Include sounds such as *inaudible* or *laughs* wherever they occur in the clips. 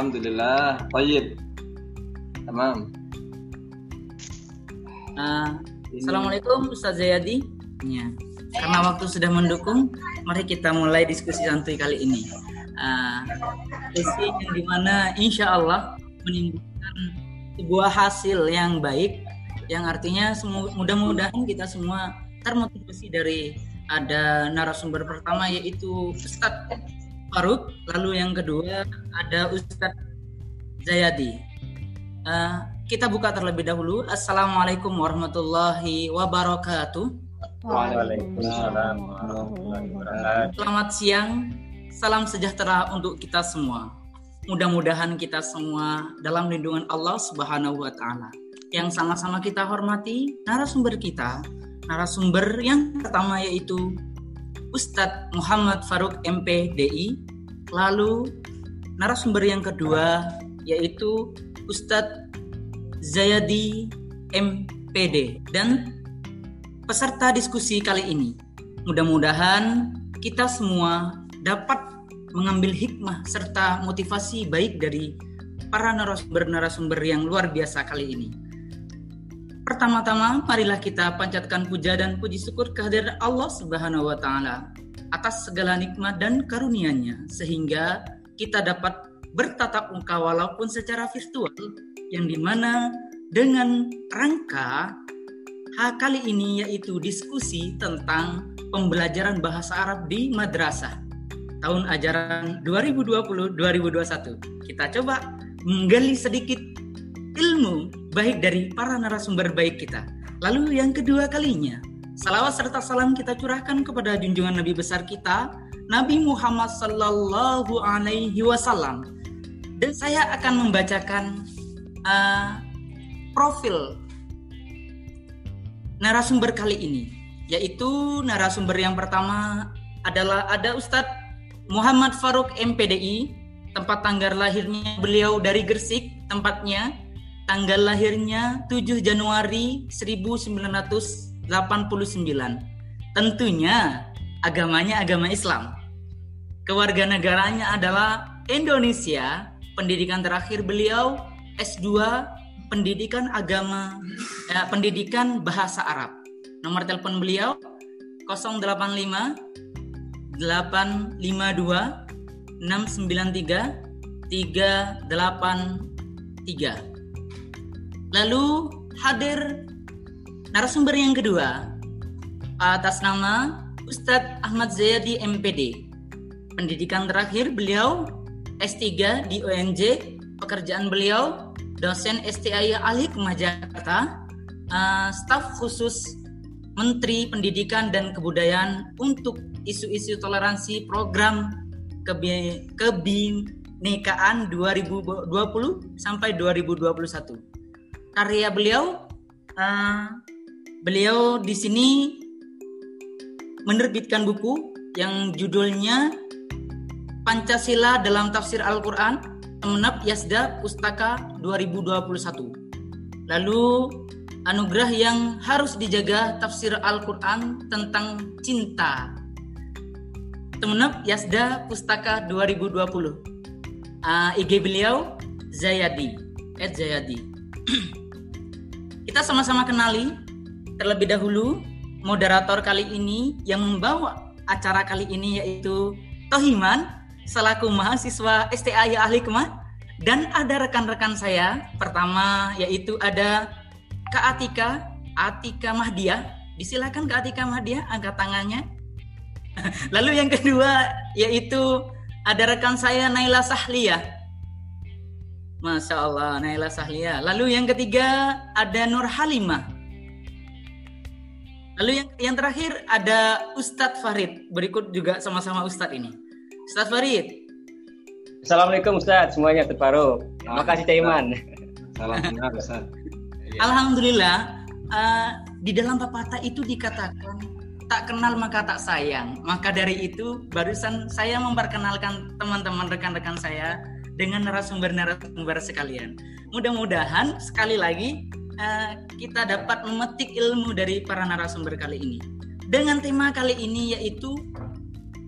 Ustaz? Alhamdulillah, baik. Tamam. Uh, Assalamualaikum Ustaz Zayadi. Ya. Karena waktu sudah mendukung, mari kita mulai diskusi santuy kali ini. Uh, diskusi yang di mana insya Allah menimbulkan sebuah hasil yang baik, yang artinya mudah-mudahan kita semua termotivasi dari ada narasumber pertama yaitu Ustadz Faruk, lalu yang kedua ada Ustadz Zayadi. Uh, kita buka terlebih dahulu. Assalamualaikum warahmatullahi wabarakatuh. Waalaikumsalam Selamat siang, salam sejahtera untuk kita semua. Mudah-mudahan kita semua dalam lindungan Allah Subhanahu wa taala. Yang sama-sama kita hormati narasumber kita, narasumber yang pertama yaitu Ustadz Muhammad Faruk MPDI. Lalu narasumber yang kedua yaitu Ustadz Zayadi MPD dan peserta diskusi kali ini. Mudah-mudahan kita semua dapat mengambil hikmah serta motivasi baik dari para narasumber-narasumber yang luar biasa kali ini. Pertama-tama, marilah kita panjatkan puja dan puji syukur kehadiran Allah Subhanahu wa taala atas segala nikmat dan karunia-Nya sehingga kita dapat bertatap muka walaupun secara virtual yang di mana dengan rangka hal kali ini yaitu diskusi tentang pembelajaran bahasa Arab di madrasah tahun ajaran 2020-2021. Kita coba menggali sedikit ilmu baik dari para narasumber baik kita. Lalu yang kedua kalinya, salawat serta salam kita curahkan kepada junjungan Nabi besar kita, Nabi Muhammad Sallallahu Alaihi Wasallam. Dan saya akan membacakan uh, profil narasumber kali ini, yaitu narasumber yang pertama adalah ada Ustadz Muhammad Faruk MPDI, tempat tanggal lahirnya beliau dari Gresik, tempatnya tanggal lahirnya 7 Januari 1989. Tentunya agamanya agama Islam. Kewarganegaranya adalah Indonesia. Pendidikan terakhir beliau S2 Pendidikan Agama eh, Pendidikan Bahasa Arab. Nomor telepon beliau 085 852 693 383 Lalu hadir narasumber yang kedua atas nama Ustadz Ahmad Zayadi MPD. Pendidikan terakhir beliau S3 di UNJ, pekerjaan beliau dosen STI Ahli Hikmah Jakarta, uh, staf khusus Menteri Pendidikan dan Kebudayaan untuk isu-isu toleransi program kebinekaan 2020 sampai 2021 karya beliau uh, beliau di sini menerbitkan buku yang judulnya Pancasila dalam Tafsir Al-Quran Menap Yasda Pustaka 2021 lalu anugerah yang harus dijaga tafsir Al-Quran tentang cinta. Temenap Yasda Pustaka 2020 uh, IG beliau Zayadi. Ed Zayadi. *clears throat* Kita sama-sama kenali terlebih dahulu moderator kali ini yang membawa acara kali ini yaitu Tohiman selaku mahasiswa STI Ahli Kemah dan ada rekan-rekan saya pertama yaitu ada Kak Atika Atika Mahdia disilakan Kak Atika Mahdia angkat tangannya *laughs* lalu yang kedua yaitu ada rekan saya Naila Sahlia Masya Allah, Naila Sahlia. Lalu yang ketiga ada Nur Halimah. Lalu yang yang terakhir ada Ustadz Farid. Berikut juga sama-sama Ustadz ini. Ustadz Farid. Assalamualaikum Ustadz, semuanya terparu. Terima kasih Taiman. Salam kenal Ustadz. Iya. Alhamdulillah, uh, *laughs* di dalam pepatah itu dikatakan tak kenal maka tak sayang. Maka dari itu barusan saya memperkenalkan teman-teman rekan-rekan saya dengan narasumber-narasumber sekalian. Mudah-mudahan sekali lagi uh, kita dapat memetik ilmu dari para narasumber kali ini. Dengan tema kali ini yaitu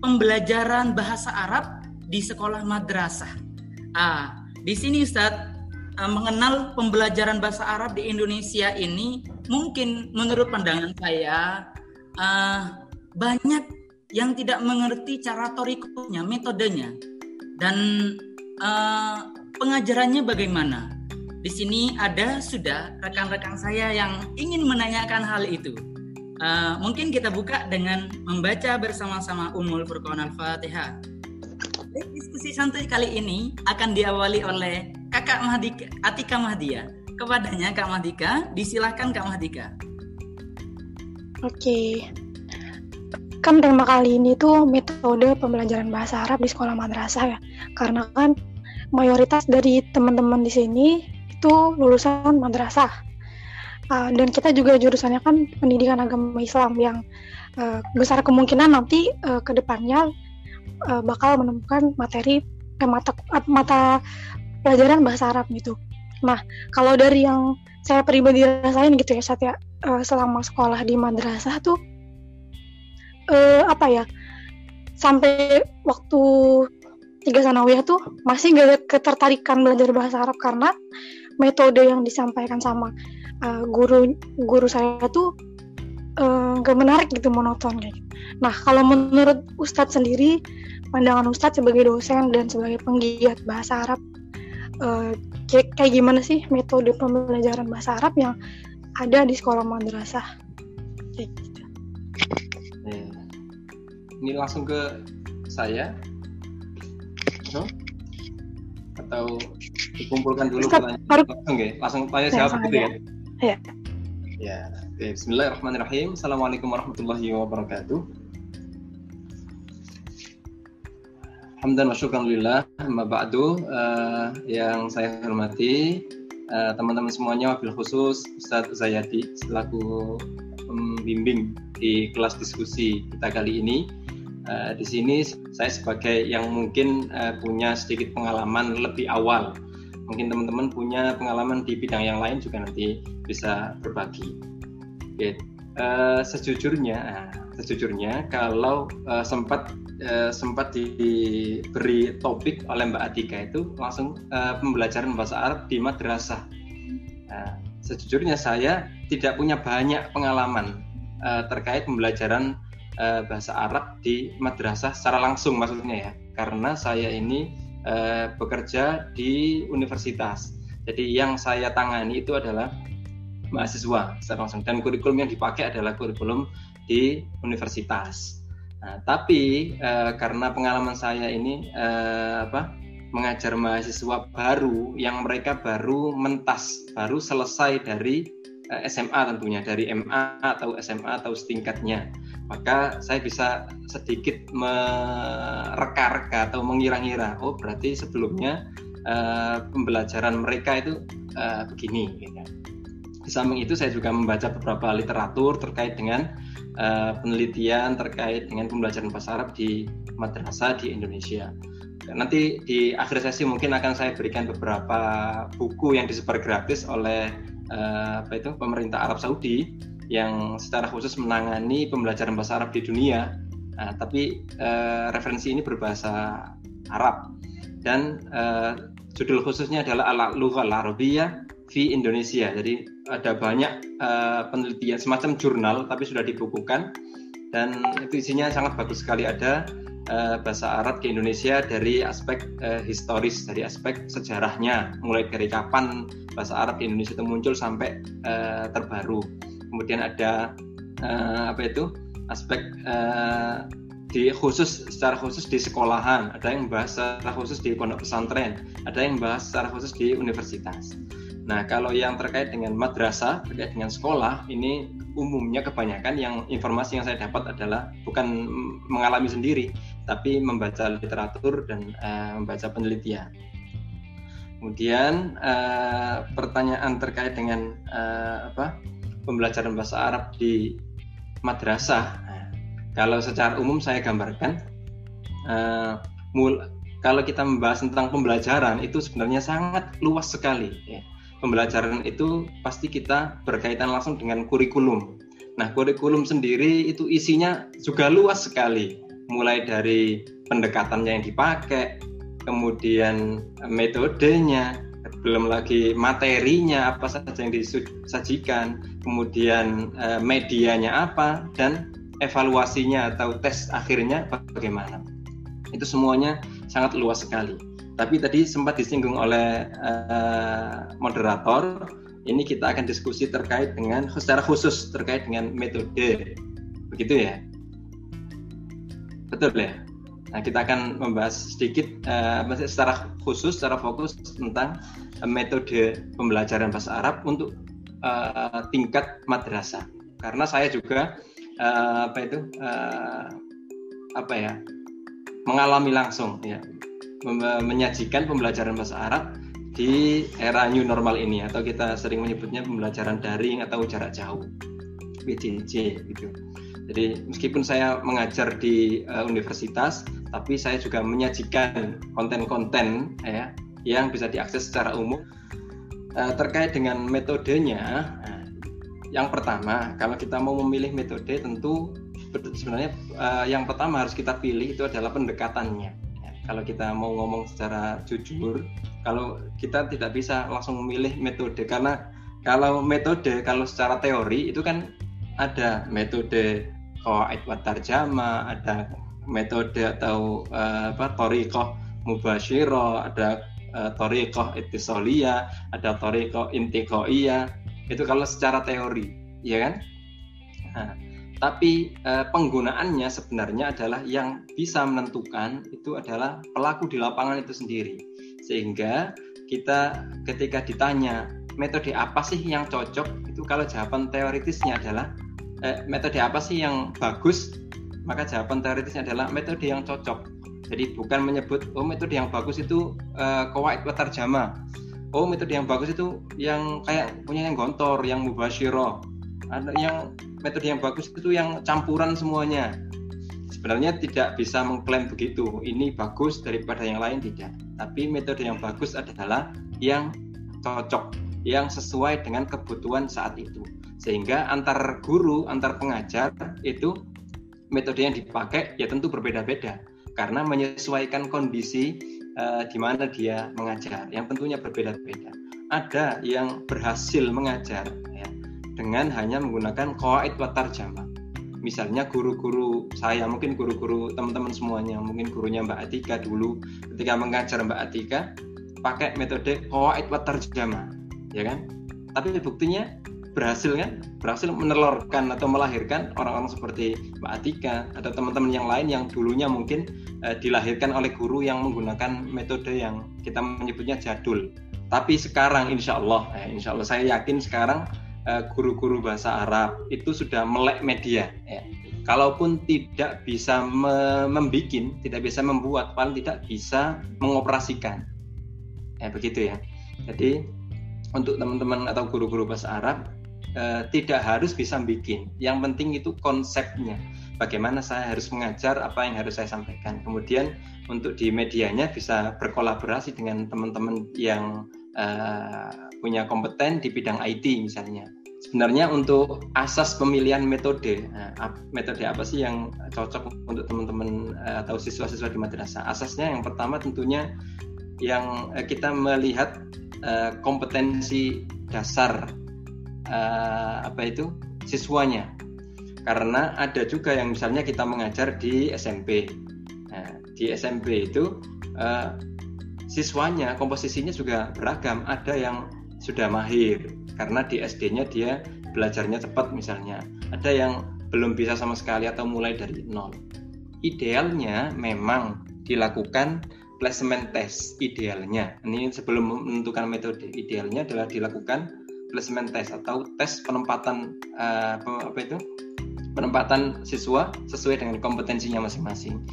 pembelajaran bahasa Arab di sekolah madrasah. Ah, di sini Ustadz uh, mengenal pembelajaran bahasa Arab di Indonesia ini mungkin menurut pandangan saya uh, banyak yang tidak mengerti cara torikonya, metodenya, dan uh, pengajarannya bagaimana. Di sini ada sudah rekan-rekan saya yang ingin menanyakan hal itu. Uh, mungkin kita buka dengan membaca bersama-sama Umul Furqan Al-Fatihah. Diskusi santai kali ini akan diawali oleh Kakak Mahdika, Atika Mahdia. Kepadanya Kak Mahdika, disilahkan Kak Mahdika. Oke. Kan tema kali ini tuh metode pembelajaran bahasa Arab di sekolah madrasah ya. Karena kan mayoritas dari teman-teman di sini itu lulusan madrasah. Uh, dan kita juga jurusannya kan pendidikan agama Islam yang uh, besar kemungkinan nanti uh, ke depannya uh, bakal menemukan materi eh, mata mata pelajaran bahasa Arab gitu. Nah, kalau dari yang saya pribadi rasain gitu ya saat ya uh, selama sekolah di madrasah tuh uh, apa ya sampai waktu tiga sanawiyah tuh masih gak ada ketertarikan belajar bahasa Arab karena metode yang disampaikan sama uh, guru guru saya tuh uh, gak menarik gitu monoton kayak. Gitu. Nah kalau menurut Ustadz sendiri pandangan Ustadz sebagai dosen dan sebagai penggiat bahasa Arab uh, kayak, kayak gimana sih metode pembelajaran bahasa Arab yang ada di sekolah madrasah kayak gitu. Hmm. Ini langsung ke saya, no? atau dikumpulkan dulu Ustaz, langsung ya, langsung tanya Ya, siapa gitu ya? Ya. Ya, oke. Bismillahirrahmanirrahim. Assalamualaikum warahmatullahi wabarakatuh. Hamdan wa syukran ba'du uh, yang saya hormati uh, teman-teman semuanya wabil khusus Ustadz Zayadi selaku pembimbing di kelas diskusi kita kali ini uh, di sini saya sebagai yang mungkin uh, punya sedikit pengalaman lebih awal mungkin teman-teman punya pengalaman di bidang yang lain juga nanti bisa berbagi okay. uh, sejujurnya uh, sejujurnya kalau uh, sempat uh, sempat diberi topik oleh Mbak Atika itu langsung uh, pembelajaran bahasa Arab di madrasah. Nah, sejujurnya saya tidak punya banyak pengalaman uh, terkait pembelajaran uh, bahasa Arab di madrasah secara langsung maksudnya ya, karena saya ini uh, bekerja di universitas. Jadi yang saya tangani itu adalah mahasiswa secara langsung dan kurikulum yang dipakai adalah kurikulum di universitas. Nah, tapi uh, karena pengalaman saya ini uh, apa mengajar mahasiswa baru yang mereka baru mentas, baru selesai dari eh, SMA tentunya dari MA atau SMA atau setingkatnya, maka saya bisa sedikit mereka-reka atau mengira-ngira, oh berarti sebelumnya uh, pembelajaran mereka itu uh, begini. Gitu. Di samping itu saya juga membaca beberapa literatur terkait dengan uh, penelitian terkait dengan pembelajaran bahasa Arab di madrasah di Indonesia. Nanti di akhir sesi mungkin akan saya berikan beberapa buku yang disebar gratis oleh uh, apa itu pemerintah Arab Saudi yang secara khusus menangani pembelajaran bahasa Arab di dunia. Nah, tapi uh, referensi ini berbahasa Arab. Dan uh, judul khususnya adalah Al-Lughah Al-Arabiyah fi Indonesia. Jadi ada banyak uh, penelitian semacam jurnal tapi sudah dibukukan. Dan itu isinya sangat bagus sekali. Ada uh, bahasa Arab di Indonesia dari aspek uh, historis dari aspek sejarahnya. Mulai dari kapan bahasa Arab di Indonesia itu muncul sampai uh, terbaru kemudian ada uh, apa itu? Aspek uh, di khusus secara khusus di sekolahan. Ada yang bahas secara khusus di pondok pesantren. Ada yang bahas secara khusus di universitas. Nah, kalau yang terkait dengan madrasah, terkait dengan sekolah, ini umumnya kebanyakan yang informasi yang saya dapat adalah bukan mengalami sendiri, tapi membaca literatur dan uh, membaca penelitian. Kemudian uh, pertanyaan terkait dengan uh, apa pembelajaran bahasa Arab di madrasah. Nah, kalau secara umum saya gambarkan, uh, mul kalau kita membahas tentang pembelajaran itu sebenarnya sangat luas sekali. Ya pembelajaran itu pasti kita berkaitan langsung dengan kurikulum. Nah, kurikulum sendiri itu isinya juga luas sekali, mulai dari pendekatannya yang dipakai, kemudian metodenya, belum lagi materinya apa saja yang disajikan, kemudian uh, medianya apa dan evaluasinya atau tes akhirnya bagaimana. Itu semuanya sangat luas sekali. Tapi tadi sempat disinggung oleh uh, moderator, ini kita akan diskusi terkait dengan secara khusus terkait dengan metode. Begitu ya? Betul ya? Nah, kita akan membahas sedikit uh, secara khusus, secara fokus tentang uh, metode pembelajaran bahasa Arab untuk uh, tingkat madrasah. Karena saya juga uh, apa itu uh, apa ya mengalami langsung ya menyajikan pembelajaran bahasa Arab di era new normal ini atau kita sering menyebutnya pembelajaran daring atau jarak jauh PJJ gitu. Jadi meskipun saya mengajar di uh, universitas, tapi saya juga menyajikan konten-konten ya yang bisa diakses secara umum uh, terkait dengan metodenya. Nah, yang pertama, kalau kita mau memilih metode, tentu sebenarnya uh, yang pertama harus kita pilih itu adalah pendekatannya. Ya, kalau kita mau ngomong secara jujur, kalau kita tidak bisa langsung memilih metode karena kalau metode kalau secara teori itu kan ada metode qawaid wa tarjama, ada metode atau uh, apa thariqah mubasyirah, ada uh, thariqah ittisaliyah, ada thariqah intiqaiyah. Itu kalau secara teori, ya kan? Nah, tapi uh, penggunaannya sebenarnya adalah yang bisa menentukan itu adalah pelaku di lapangan itu sendiri. Sehingga kita ketika ditanya metode apa sih yang cocok itu kalau jawaban teoritisnya adalah eh, metode apa sih yang bagus? Maka jawaban teoritisnya adalah metode yang cocok. Jadi bukan menyebut oh metode yang bagus itu uh, kawaid jama oh metode yang bagus itu yang kayak punya yang gontor yang mubashiro. Ada yang metode yang bagus itu yang campuran semuanya. Sebenarnya tidak bisa mengklaim begitu. Ini bagus daripada yang lain tidak. Tapi metode yang bagus adalah yang cocok yang sesuai dengan kebutuhan saat itu sehingga antar guru antar pengajar itu metode yang dipakai ya tentu berbeda-beda. Karena menyesuaikan kondisi uh, di mana dia mengajar yang tentunya berbeda-beda. Ada yang berhasil mengajar ya, dengan hanya menggunakan qawaid wa tarjamah. Misalnya guru-guru saya mungkin guru-guru teman-teman semuanya mungkin gurunya Mbak Atika dulu ketika mengajar Mbak Atika pakai metode qawaid wa tarjamah ya kan? Tapi buktinya berhasil kan? Berhasil menelurkan atau melahirkan orang-orang seperti Mbak Atika atau teman-teman yang lain yang dulunya mungkin uh, dilahirkan oleh guru yang menggunakan metode yang kita menyebutnya jadul. Tapi sekarang insya Allah eh, insya Allah saya yakin sekarang uh, guru-guru bahasa Arab itu sudah melek media ya. kalaupun tidak bisa me membikin tidak bisa membuat paling tidak bisa mengoperasikan. Ya begitu ya. Jadi untuk teman-teman atau guru-guru bahasa Arab uh, tidak harus bisa bikin. Yang penting itu konsepnya. Bagaimana saya harus mengajar, apa yang harus saya sampaikan. Kemudian untuk di medianya bisa berkolaborasi dengan teman-teman yang uh, punya kompeten di bidang IT misalnya. Sebenarnya untuk asas pemilihan metode, nah, metode apa sih yang cocok untuk teman-teman atau siswa-siswa di madrasah? Asasnya yang pertama tentunya yang kita melihat kompetensi dasar uh, apa itu? Siswanya. Karena ada juga yang misalnya kita mengajar di SMP nah, di SMP itu uh, siswanya komposisinya juga beragam. Ada yang sudah mahir karena di SD-nya dia belajarnya cepat misalnya. Ada yang belum bisa sama sekali atau mulai dari nol. Idealnya memang dilakukan placement test idealnya. Ini sebelum menentukan metode. Idealnya adalah dilakukan placement test atau tes penempatan uh, apa itu? Penempatan siswa sesuai dengan kompetensinya masing-masing.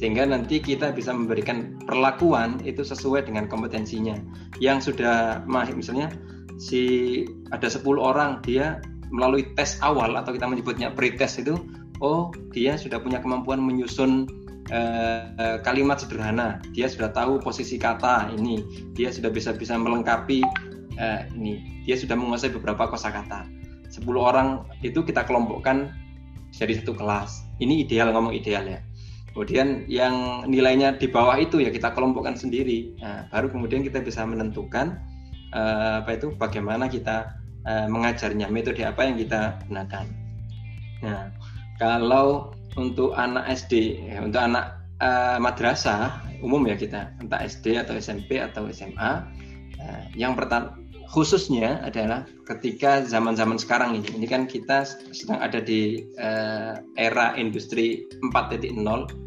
Sehingga nanti kita bisa memberikan perlakuan itu sesuai dengan kompetensinya. Yang sudah mahir misalnya si ada 10 orang dia melalui tes awal atau kita menyebutnya pre-test itu oh dia sudah punya kemampuan menyusun uh, kalimat sederhana. Dia sudah tahu posisi kata ini. Dia sudah bisa bisa melengkapi uh, ini dia sudah menguasai beberapa kosakata 10 orang itu kita kelompokkan jadi satu kelas ini ideal ngomong ideal ya Kemudian yang nilainya di bawah itu ya kita kelompokkan sendiri. Nah, baru kemudian kita bisa menentukan uh, apa itu bagaimana kita uh, mengajarnya, metode apa yang kita gunakan. Nah, kalau untuk anak SD, ya, untuk anak uh, madrasah umum ya kita, entah SD atau SMP atau SMA, uh, yang pertama khususnya adalah ketika zaman-zaman sekarang ini. Ini kan kita sedang ada di uh, era industri 4.0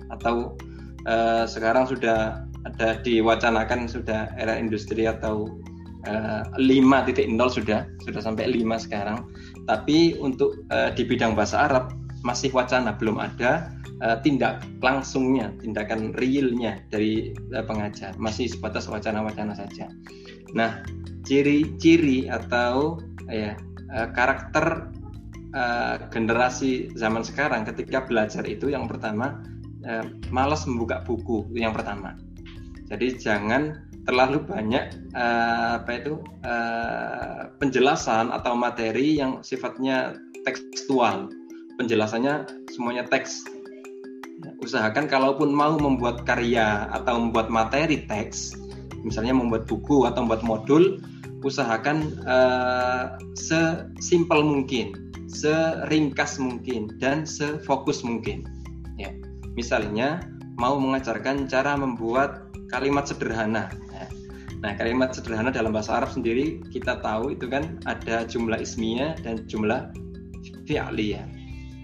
atau uh, sekarang sudah ada diwacanakan sudah era industri atau uh, 5.0 sudah sudah sampai 5 sekarang. Tapi untuk uh, di bidang bahasa Arab masih wacana belum ada tindak langsungnya, tindakan realnya dari uh, pengajar. Masih sebatas wacana-wacana saja. Nah, ciri-ciri atau ya uh, karakter uh, generasi zaman sekarang ketika belajar itu yang pertama uh, malas membuka buku yang pertama. Jadi jangan terlalu banyak uh, apa itu uh, penjelasan atau materi yang sifatnya tekstual. Penjelasannya semuanya teks. Usahakan kalaupun mau membuat karya atau membuat materi teks, misalnya membuat buku atau membuat modul, usahakan uh, sesimpel mungkin, seringkas mungkin, dan sefokus mungkin. Ya, misalnya mau mengajarkan cara membuat kalimat sederhana. Ya. Nah, kalimat sederhana dalam bahasa Arab sendiri kita tahu itu kan ada jumlah ismiyah dan jumlah fi'liyah.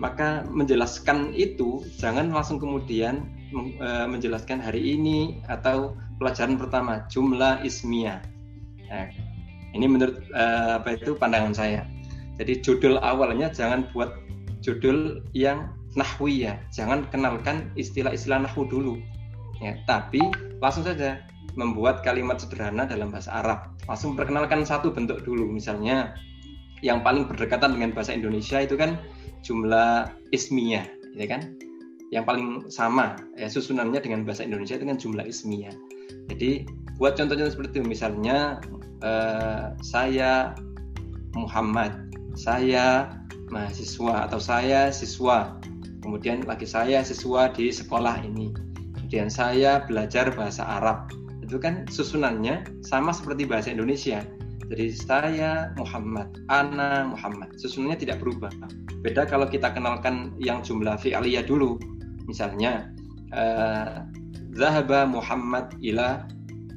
Maka menjelaskan itu jangan langsung kemudian uh, menjelaskan hari ini atau pelajaran pertama jumlah ismiyah. Nah, ini menurut uh, apa itu pandangan saya. Jadi judul awalnya jangan buat judul yang nahwi ya, jangan kenalkan istilah-istilah nahwu dulu. Ya, tapi langsung saja membuat kalimat sederhana dalam bahasa Arab. Langsung perkenalkan satu bentuk dulu, misalnya yang paling berdekatan dengan bahasa Indonesia itu kan jumlah ismiyah, ya kan? Yang paling sama ya susunannya dengan bahasa Indonesia kan jumlah ismiyah. Jadi buat contohnya seperti itu, misalnya uh, saya Muhammad, saya mahasiswa atau saya siswa, kemudian lagi saya siswa di sekolah ini, kemudian saya belajar bahasa Arab. Itu kan susunannya sama seperti bahasa Indonesia. Jadi saya Muhammad, Ana Muhammad. Susunannya tidak berubah. Beda kalau kita kenalkan yang jumlah fi'aliyah dulu. Misalnya, uh, Zahaba Muhammad ila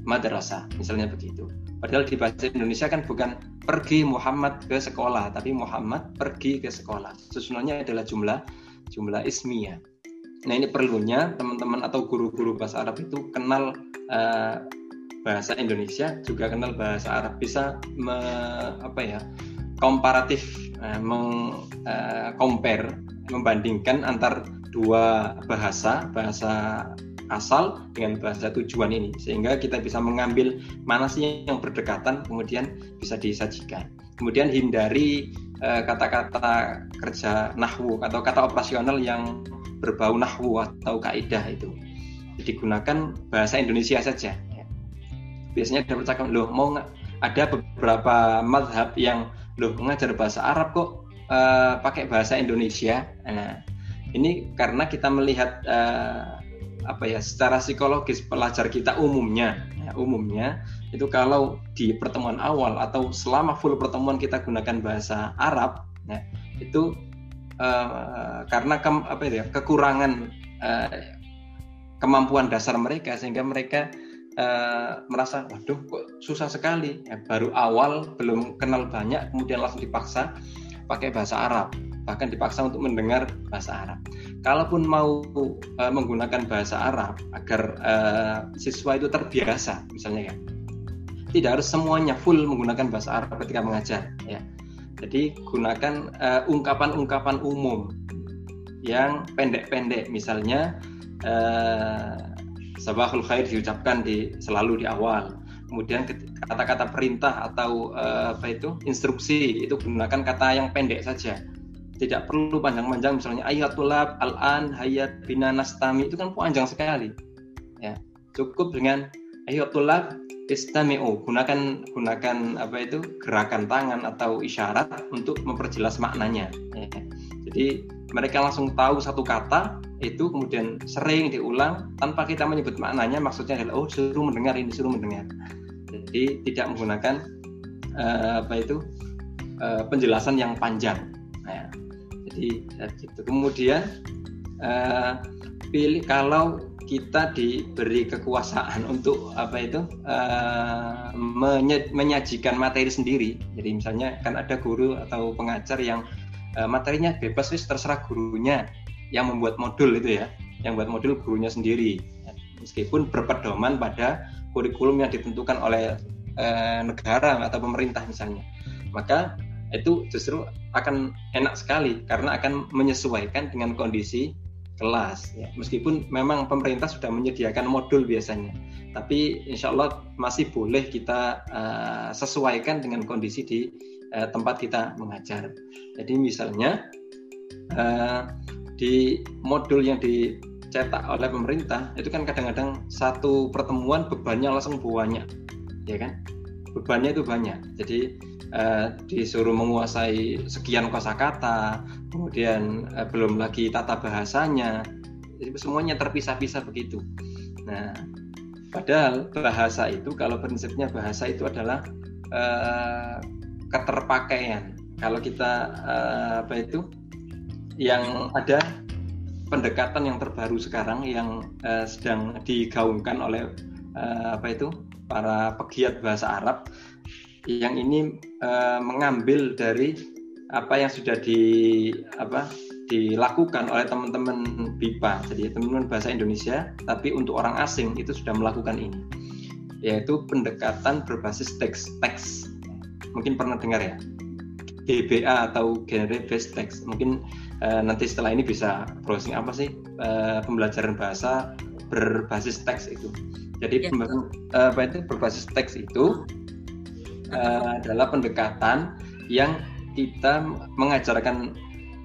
madrasah. Misalnya begitu. Padahal di bahasa Indonesia kan bukan pergi Muhammad ke sekolah, tapi Muhammad pergi ke sekolah. Susunannya adalah jumlah jumlah ismiyah. Nah ini perlunya teman-teman atau guru-guru bahasa Arab itu kenal uh, bahasa Indonesia, juga kenal bahasa Arab, bisa me, apa ya komparatif, uh, meng, uh, compare, membandingkan antar dua bahasa, bahasa asal dengan bahasa tujuan ini sehingga kita bisa mengambil mana sih yang berdekatan kemudian bisa disajikan. Kemudian hindari eh, kata-kata uh, kerja nahwu atau kata operasional yang berbau nahwu atau kaidah itu. Digunakan bahasa Indonesia saja. Ya. biasanya ada percakapan loh mau nggak? Ada beberapa madhab yang loh mengajar bahasa Arab kok uh, pakai bahasa Indonesia? Nah ini karena kita melihat uh, apa ya secara psikologis pelajar kita umumnya. Ya, umumnya itu kalau di pertemuan awal atau selama full pertemuan kita gunakan bahasa Arab ya, itu uh, karena ke, apa ya kekurangan uh, kemampuan dasar mereka sehingga mereka uh, merasa waduh kok susah sekali. Ya, baru awal belum kenal banyak kemudian langsung dipaksa pakai bahasa Arab bahkan dipaksa untuk mendengar bahasa Arab. Kalaupun mau uh, menggunakan bahasa Arab agar uh, siswa itu terbiasa misalnya ya tidak harus semuanya full menggunakan bahasa Arab ketika mengajar ya. Jadi gunakan uh, ungkapan-ungkapan umum yang pendek-pendek misalnya uh, sabahul khair diucapkan di selalu di awal kemudian kata-kata perintah atau uh, apa itu instruksi itu gunakan kata yang pendek saja. Tidak perlu panjang-panjang misalnya ayatullah al-an hayat bina nastami itu kan panjang sekali. Ya cukup dengan ayatullah istami'u gunakan gunakan apa itu gerakan tangan atau isyarat untuk memperjelas maknanya. Ya. jadi mereka langsung tahu satu kata itu kemudian sering diulang tanpa kita menyebut maknanya maksudnya adalah oh suruh mendengar ini suruh mendengar jadi tidak menggunakan uh, apa itu uh, penjelasan yang panjang. Nah, jadi gitu. Kemudian uh, pilih kalau kita diberi kekuasaan untuk apa itu uh, menyajikan materi sendiri. Jadi misalnya kan ada guru atau pengajar yang uh, materinya bebas wis terserah gurunya yang membuat modul itu ya, yang buat modul gurunya sendiri. Meskipun berpedoman pada kurikulum yang ditentukan oleh eh, negara atau pemerintah misalnya. Maka itu justru akan enak sekali karena akan menyesuaikan dengan kondisi kelas ya. meskipun memang pemerintah sudah menyediakan modul biasanya tapi insya Allah masih boleh kita uh, sesuaikan dengan kondisi di uh, tempat kita mengajar jadi misalnya uh, di modul yang dicetak oleh pemerintah itu kan kadang-kadang satu pertemuan bebannya langsung banyak ya kan? Bebannya itu banyak. Jadi eh, disuruh menguasai sekian kosakata kemudian eh, belum lagi tata bahasanya jadi semuanya terpisah-pisah begitu. Nah padahal bahasa itu kalau prinsipnya bahasa itu adalah eh, keterpakaian. Kalau kita eh, apa itu? Yang ada pendekatan yang terbaru sekarang yang uh, sedang digaungkan oleh uh, apa itu para pegiat bahasa Arab yang ini uh, mengambil dari apa yang sudah di apa dilakukan oleh teman-teman BIPA jadi teman-teman bahasa Indonesia tapi untuk orang asing itu sudah melakukan ini yaitu pendekatan berbasis teks teks. Mungkin pernah dengar ya? GBA atau Generic Based Text. Mungkin uh, nanti setelah ini bisa browsing apa sih uh, pembelajaran bahasa berbasis teks itu. Jadi ya. uh, apa itu berbasis teks itu uh, adalah pendekatan yang kita mengajarkan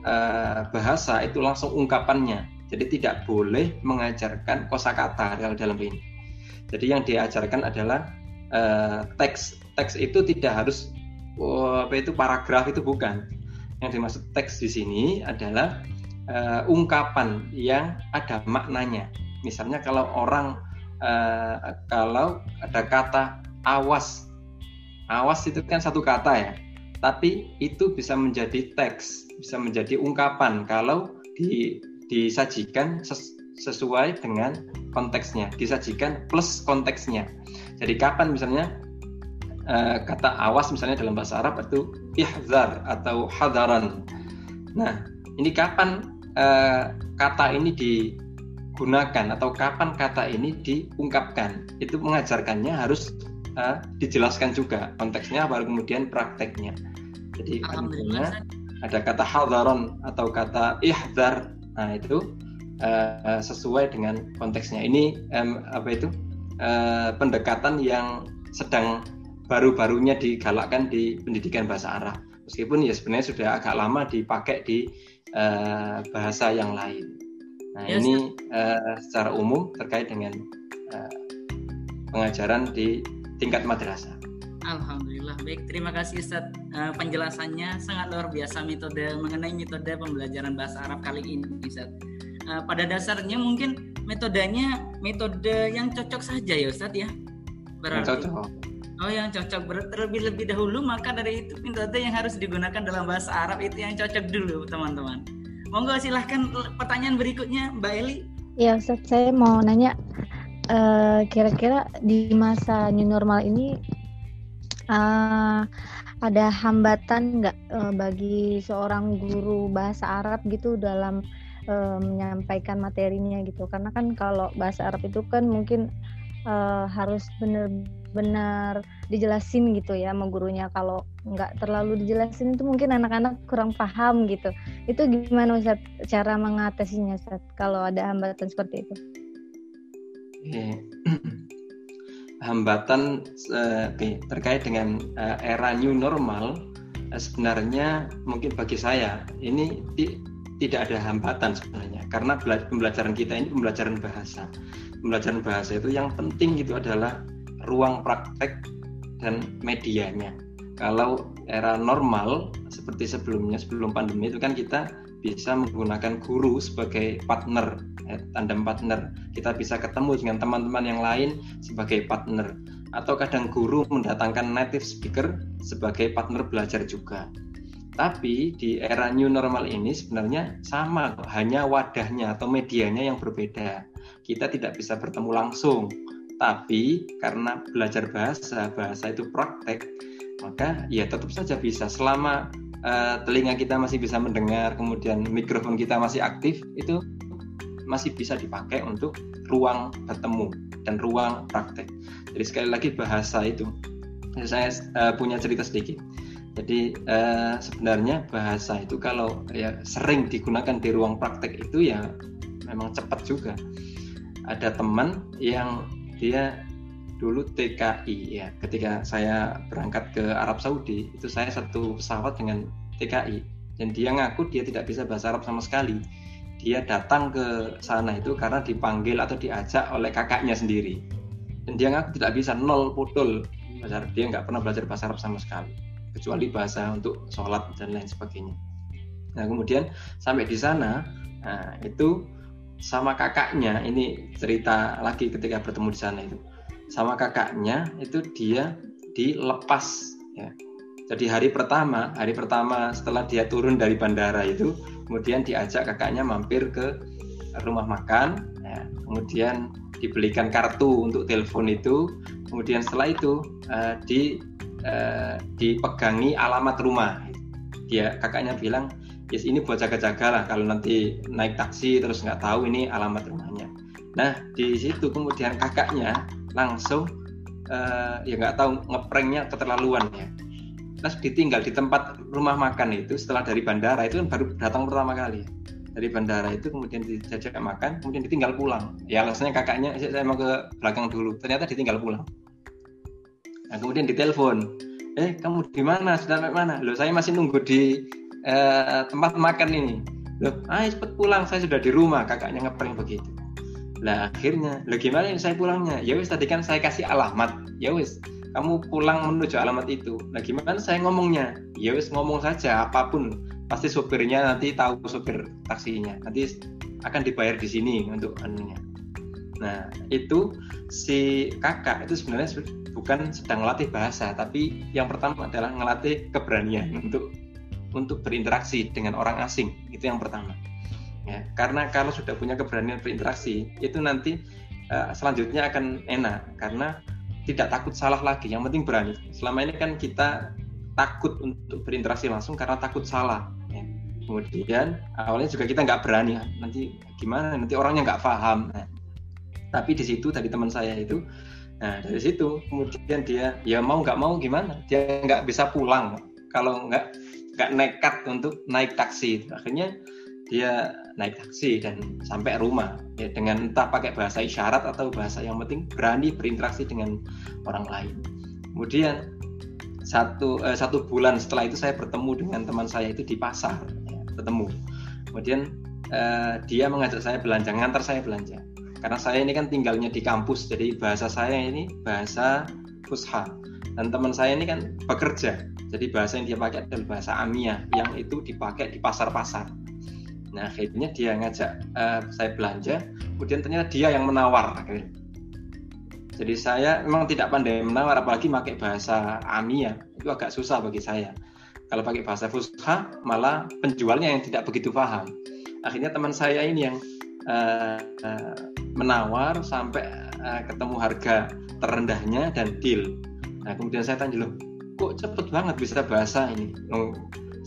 uh, bahasa itu langsung ungkapannya. Jadi tidak boleh mengajarkan kosakata dalam ini. Jadi yang diajarkan adalah uh, teks. Teks itu tidak harus oh, apa itu paragraf itu bukan yang dimaksud teks di sini adalah uh, ungkapan yang ada maknanya. Misalnya kalau orang uh, kalau ada kata awas, awas itu kan satu kata ya, tapi itu bisa menjadi teks, bisa menjadi ungkapan kalau di, disajikan ses, sesuai dengan konteksnya, disajikan plus konteksnya. Jadi kapan misalnya uh, kata awas misalnya dalam bahasa Arab itu ihzar atau hadaran. Nah, ini kapan uh, kata ini digunakan atau kapan kata ini diungkapkan? Itu mengajarkannya harus uh, dijelaskan juga konteksnya baru kemudian prakteknya. Jadi misalnya ada kata hadaran atau kata ihzar. Nah, itu uh, sesuai dengan konteksnya. Ini um, apa itu? Uh, pendekatan yang sedang baru-barunya digalakkan di pendidikan bahasa Arab. Meskipun ya sebenarnya sudah agak lama dipakai di uh, bahasa yang lain. Nah ya, ini uh, secara umum terkait dengan uh, pengajaran di tingkat madrasah. Alhamdulillah baik terima kasih Ustaz uh, penjelasannya sangat luar biasa metode mengenai metode pembelajaran bahasa Arab kali ini Ustaz. Uh, pada dasarnya mungkin metodenya metode yang cocok saja ya Ustaz ya. Berarti. Cocok Oh yang cocok terlebih lebih dahulu maka dari itu metode yang harus digunakan dalam bahasa Arab itu yang cocok dulu teman-teman. Monggo silahkan pertanyaan berikutnya Mbak Eli. Ya Ustaz, saya mau nanya eh, kira-kira di masa new normal ini uh, ada hambatan nggak uh, bagi seorang guru bahasa Arab gitu dalam uh, menyampaikan materinya gitu? Karena kan kalau bahasa Arab itu kan mungkin uh, harus benar benar dijelasin gitu ya sama gurunya. Kalau nggak terlalu dijelasin itu mungkin anak-anak kurang paham gitu. Itu gimana Ustaz? Cara mengatasinya Ustaz kalau ada hambatan seperti itu? *clears throat* Hambatan uh, terkait dengan uh, era new normal uh, sebenarnya mungkin bagi saya ini di, tidak ada hambatan sebenarnya. Karena pembelajaran kita ini pembelajaran bahasa. Pembelajaran bahasa itu yang penting itu adalah ruang praktek dan medianya. Kalau era normal seperti sebelumnya sebelum pandemi itu kan kita bisa menggunakan guru sebagai partner, ya, tandem partner. Kita bisa ketemu dengan teman-teman yang lain sebagai partner. Atau kadang guru mendatangkan native speaker sebagai partner belajar juga. Tapi di era new normal ini sebenarnya sama, hanya wadahnya atau medianya yang berbeda. Kita tidak bisa bertemu langsung, tapi karena belajar bahasa, bahasa itu praktek, maka ya tetap saja bisa selama uh, telinga kita masih bisa mendengar, kemudian mikrofon kita masih aktif, itu masih bisa dipakai untuk ruang bertemu dan ruang praktek. Jadi sekali lagi bahasa itu, saya uh, punya cerita sedikit. Jadi uh, sebenarnya bahasa itu kalau ya sering digunakan di ruang praktek itu ya memang cepat juga. Ada teman yang dia dulu TKI ya. Ketika saya berangkat ke Arab Saudi itu saya satu pesawat dengan TKI dan dia ngaku dia tidak bisa bahasa Arab sama sekali. Dia datang ke sana itu karena dipanggil atau diajak oleh kakaknya sendiri. Dan dia ngaku tidak bisa nol putul bahasa Arab dia nggak pernah belajar bahasa Arab sama sekali. Kecuali bahasa untuk sholat dan lain sebagainya. Nah kemudian sampai di sana nah, itu sama kakaknya ini cerita lagi ketika bertemu di sana itu sama kakaknya itu dia dilepas ya. Jadi hari pertama, hari pertama setelah dia turun dari bandara itu, kemudian diajak kakaknya mampir ke rumah makan, ya. kemudian dibelikan kartu untuk telepon itu, kemudian setelah itu uh, di uh, dipegangi alamat rumah. Dia kakaknya bilang, yes ini buat jaga-jaga lah. Kalau nanti naik taksi terus nggak tahu ini alamat rumahnya. Nah di situ kemudian kakaknya langsung uh, ya nggak tahu ngepranknya keterlaluan ya. Terus ditinggal di tempat rumah makan itu setelah dari bandara itu kan baru datang pertama kali. Dari bandara itu kemudian dijajak makan kemudian ditinggal pulang. Ya alasannya kakaknya saya mau ke belakang dulu. Ternyata ditinggal pulang. Nah kemudian ditelepon eh kamu di mana? Sudah sampai mana? Loh saya masih nunggu di eh, tempat makan ini loh ah cepet pulang saya sudah di rumah kakaknya ngeprank begitu lah akhirnya, lah gimana ini saya pulangnya? Ya wis tadi kan saya kasih alamat. Ya wis, kamu pulang menuju alamat itu. Nah gimana saya ngomongnya? Ya wis ngomong saja apa pun. Pasti sopirnya nanti tahu sopir taksinya. Nanti akan dibayar di sini untuk anunya. Nah itu si kakak itu sebenarnya bukan sedang melatih bahasa, tapi yang pertama adalah melatih keberanian *laughs* untuk untuk berinteraksi dengan orang asing. Itu yang pertama. Ya karena kalau sudah punya keberanian berinteraksi itu nanti uh, selanjutnya akan enak. Karena tidak takut salah lagi. Yang penting berani. Selama ini kan kita takut untuk berinteraksi langsung karena takut salah. Ya. kemudian awalnya juga kita nggak berani. Nanti gimana? Nanti orangnya nggak paham. Nah, tapi di situ tadi teman saya itu nah dari situ kemudian dia ya mau nggak mau gimana? Dia nggak bisa pulang. Kalau nggak nggak nekat untuk naik taksi akhirnya dia naik taksi dan sampai rumah ya dengan entah pakai bahasa isyarat atau bahasa yang penting berani berinteraksi dengan orang lain. Kemudian satu eh, satu bulan setelah itu saya bertemu dengan teman saya itu di pasar ya, ketemu. Kemudian eh, dia mengajak saya belanja, ngantar saya belanja. Karena saya ini kan tinggalnya di kampus, jadi bahasa saya ini bahasa Fusha. Dan teman saya ini kan bekerja, jadi bahasa yang dia pakai adalah bahasa Amia yang itu dipakai di pasar-pasar Nah akhirnya dia ngajak uh, saya belanja, kemudian ternyata dia yang menawar. Jadi saya memang tidak pandai menawar, apalagi pakai bahasa Amia itu agak susah bagi saya. Kalau pakai bahasa Fusha malah penjualnya yang tidak begitu paham. Akhirnya teman saya ini yang uh, uh, menawar sampai uh, ketemu harga terendahnya dan deal. Nah kemudian saya tanya loh, kok cepet banget bisa bahasa ini? Oh,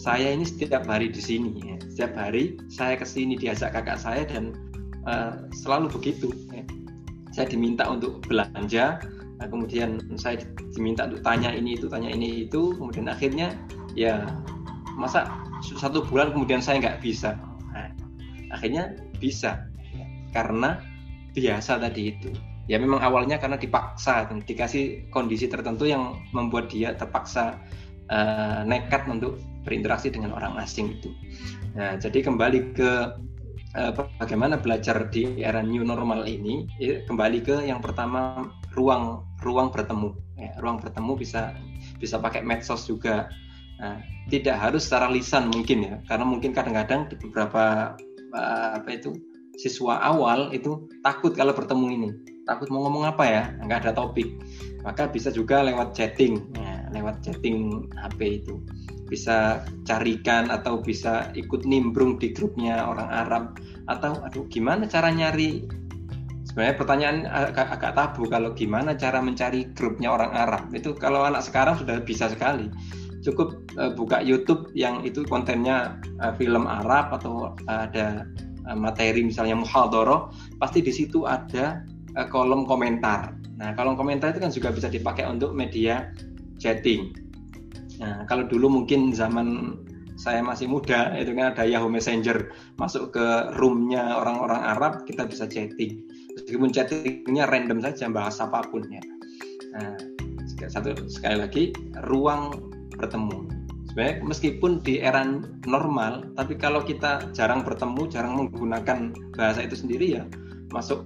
saya ini setiap hari di sini ya. setiap hari saya ke sini diajak kakak saya dan uh, selalu begitu ya. saya diminta untuk belanja nah, kemudian saya diminta untuk tanya ini itu tanya ini itu kemudian akhirnya ya masa satu bulan kemudian saya nggak bisa nah, akhirnya bisa ya. karena biasa tadi itu ya memang awalnya karena dipaksa dikasih kondisi tertentu yang membuat dia terpaksa uh, nekat untuk berinteraksi dengan orang asing itu. Nah, jadi kembali ke uh, bagaimana belajar di era new normal ini, ya, kembali ke yang pertama ruang ruang bertemu. Ya, ruang bertemu bisa bisa pakai medsos juga. Nah, tidak harus secara lisan mungkin ya, karena mungkin kadang-kadang di beberapa uh, apa itu siswa awal itu takut kalau bertemu ini, takut mau ngomong apa ya, nggak ada topik. Maka bisa juga lewat chatting, ya, lewat chatting HP itu. Bisa carikan atau bisa ikut nimbrung di grupnya orang Arab. Atau aduh gimana cara nyari? Sebenarnya pertanyaan agak, agak tabu kalau gimana cara mencari grupnya orang Arab. Itu kalau anak sekarang sudah bisa sekali. Cukup uh, buka YouTube yang itu kontennya uh, film Arab atau ada uh, materi misalnya muhadharah pasti di situ ada uh, kolom komentar. Nah, kolom komentar itu kan juga bisa dipakai untuk media chatting. Nah, kalau dulu mungkin zaman saya masih muda itu kan ada Yahoo Messenger masuk ke roomnya orang-orang Arab kita bisa chatting meskipun chattingnya random saja bahas apa pun ya nah satu sekali lagi ruang bertemu. Sebenarnya meskipun di era normal, tapi kalau kita jarang bertemu, jarang menggunakan bahasa itu sendiri ya masuk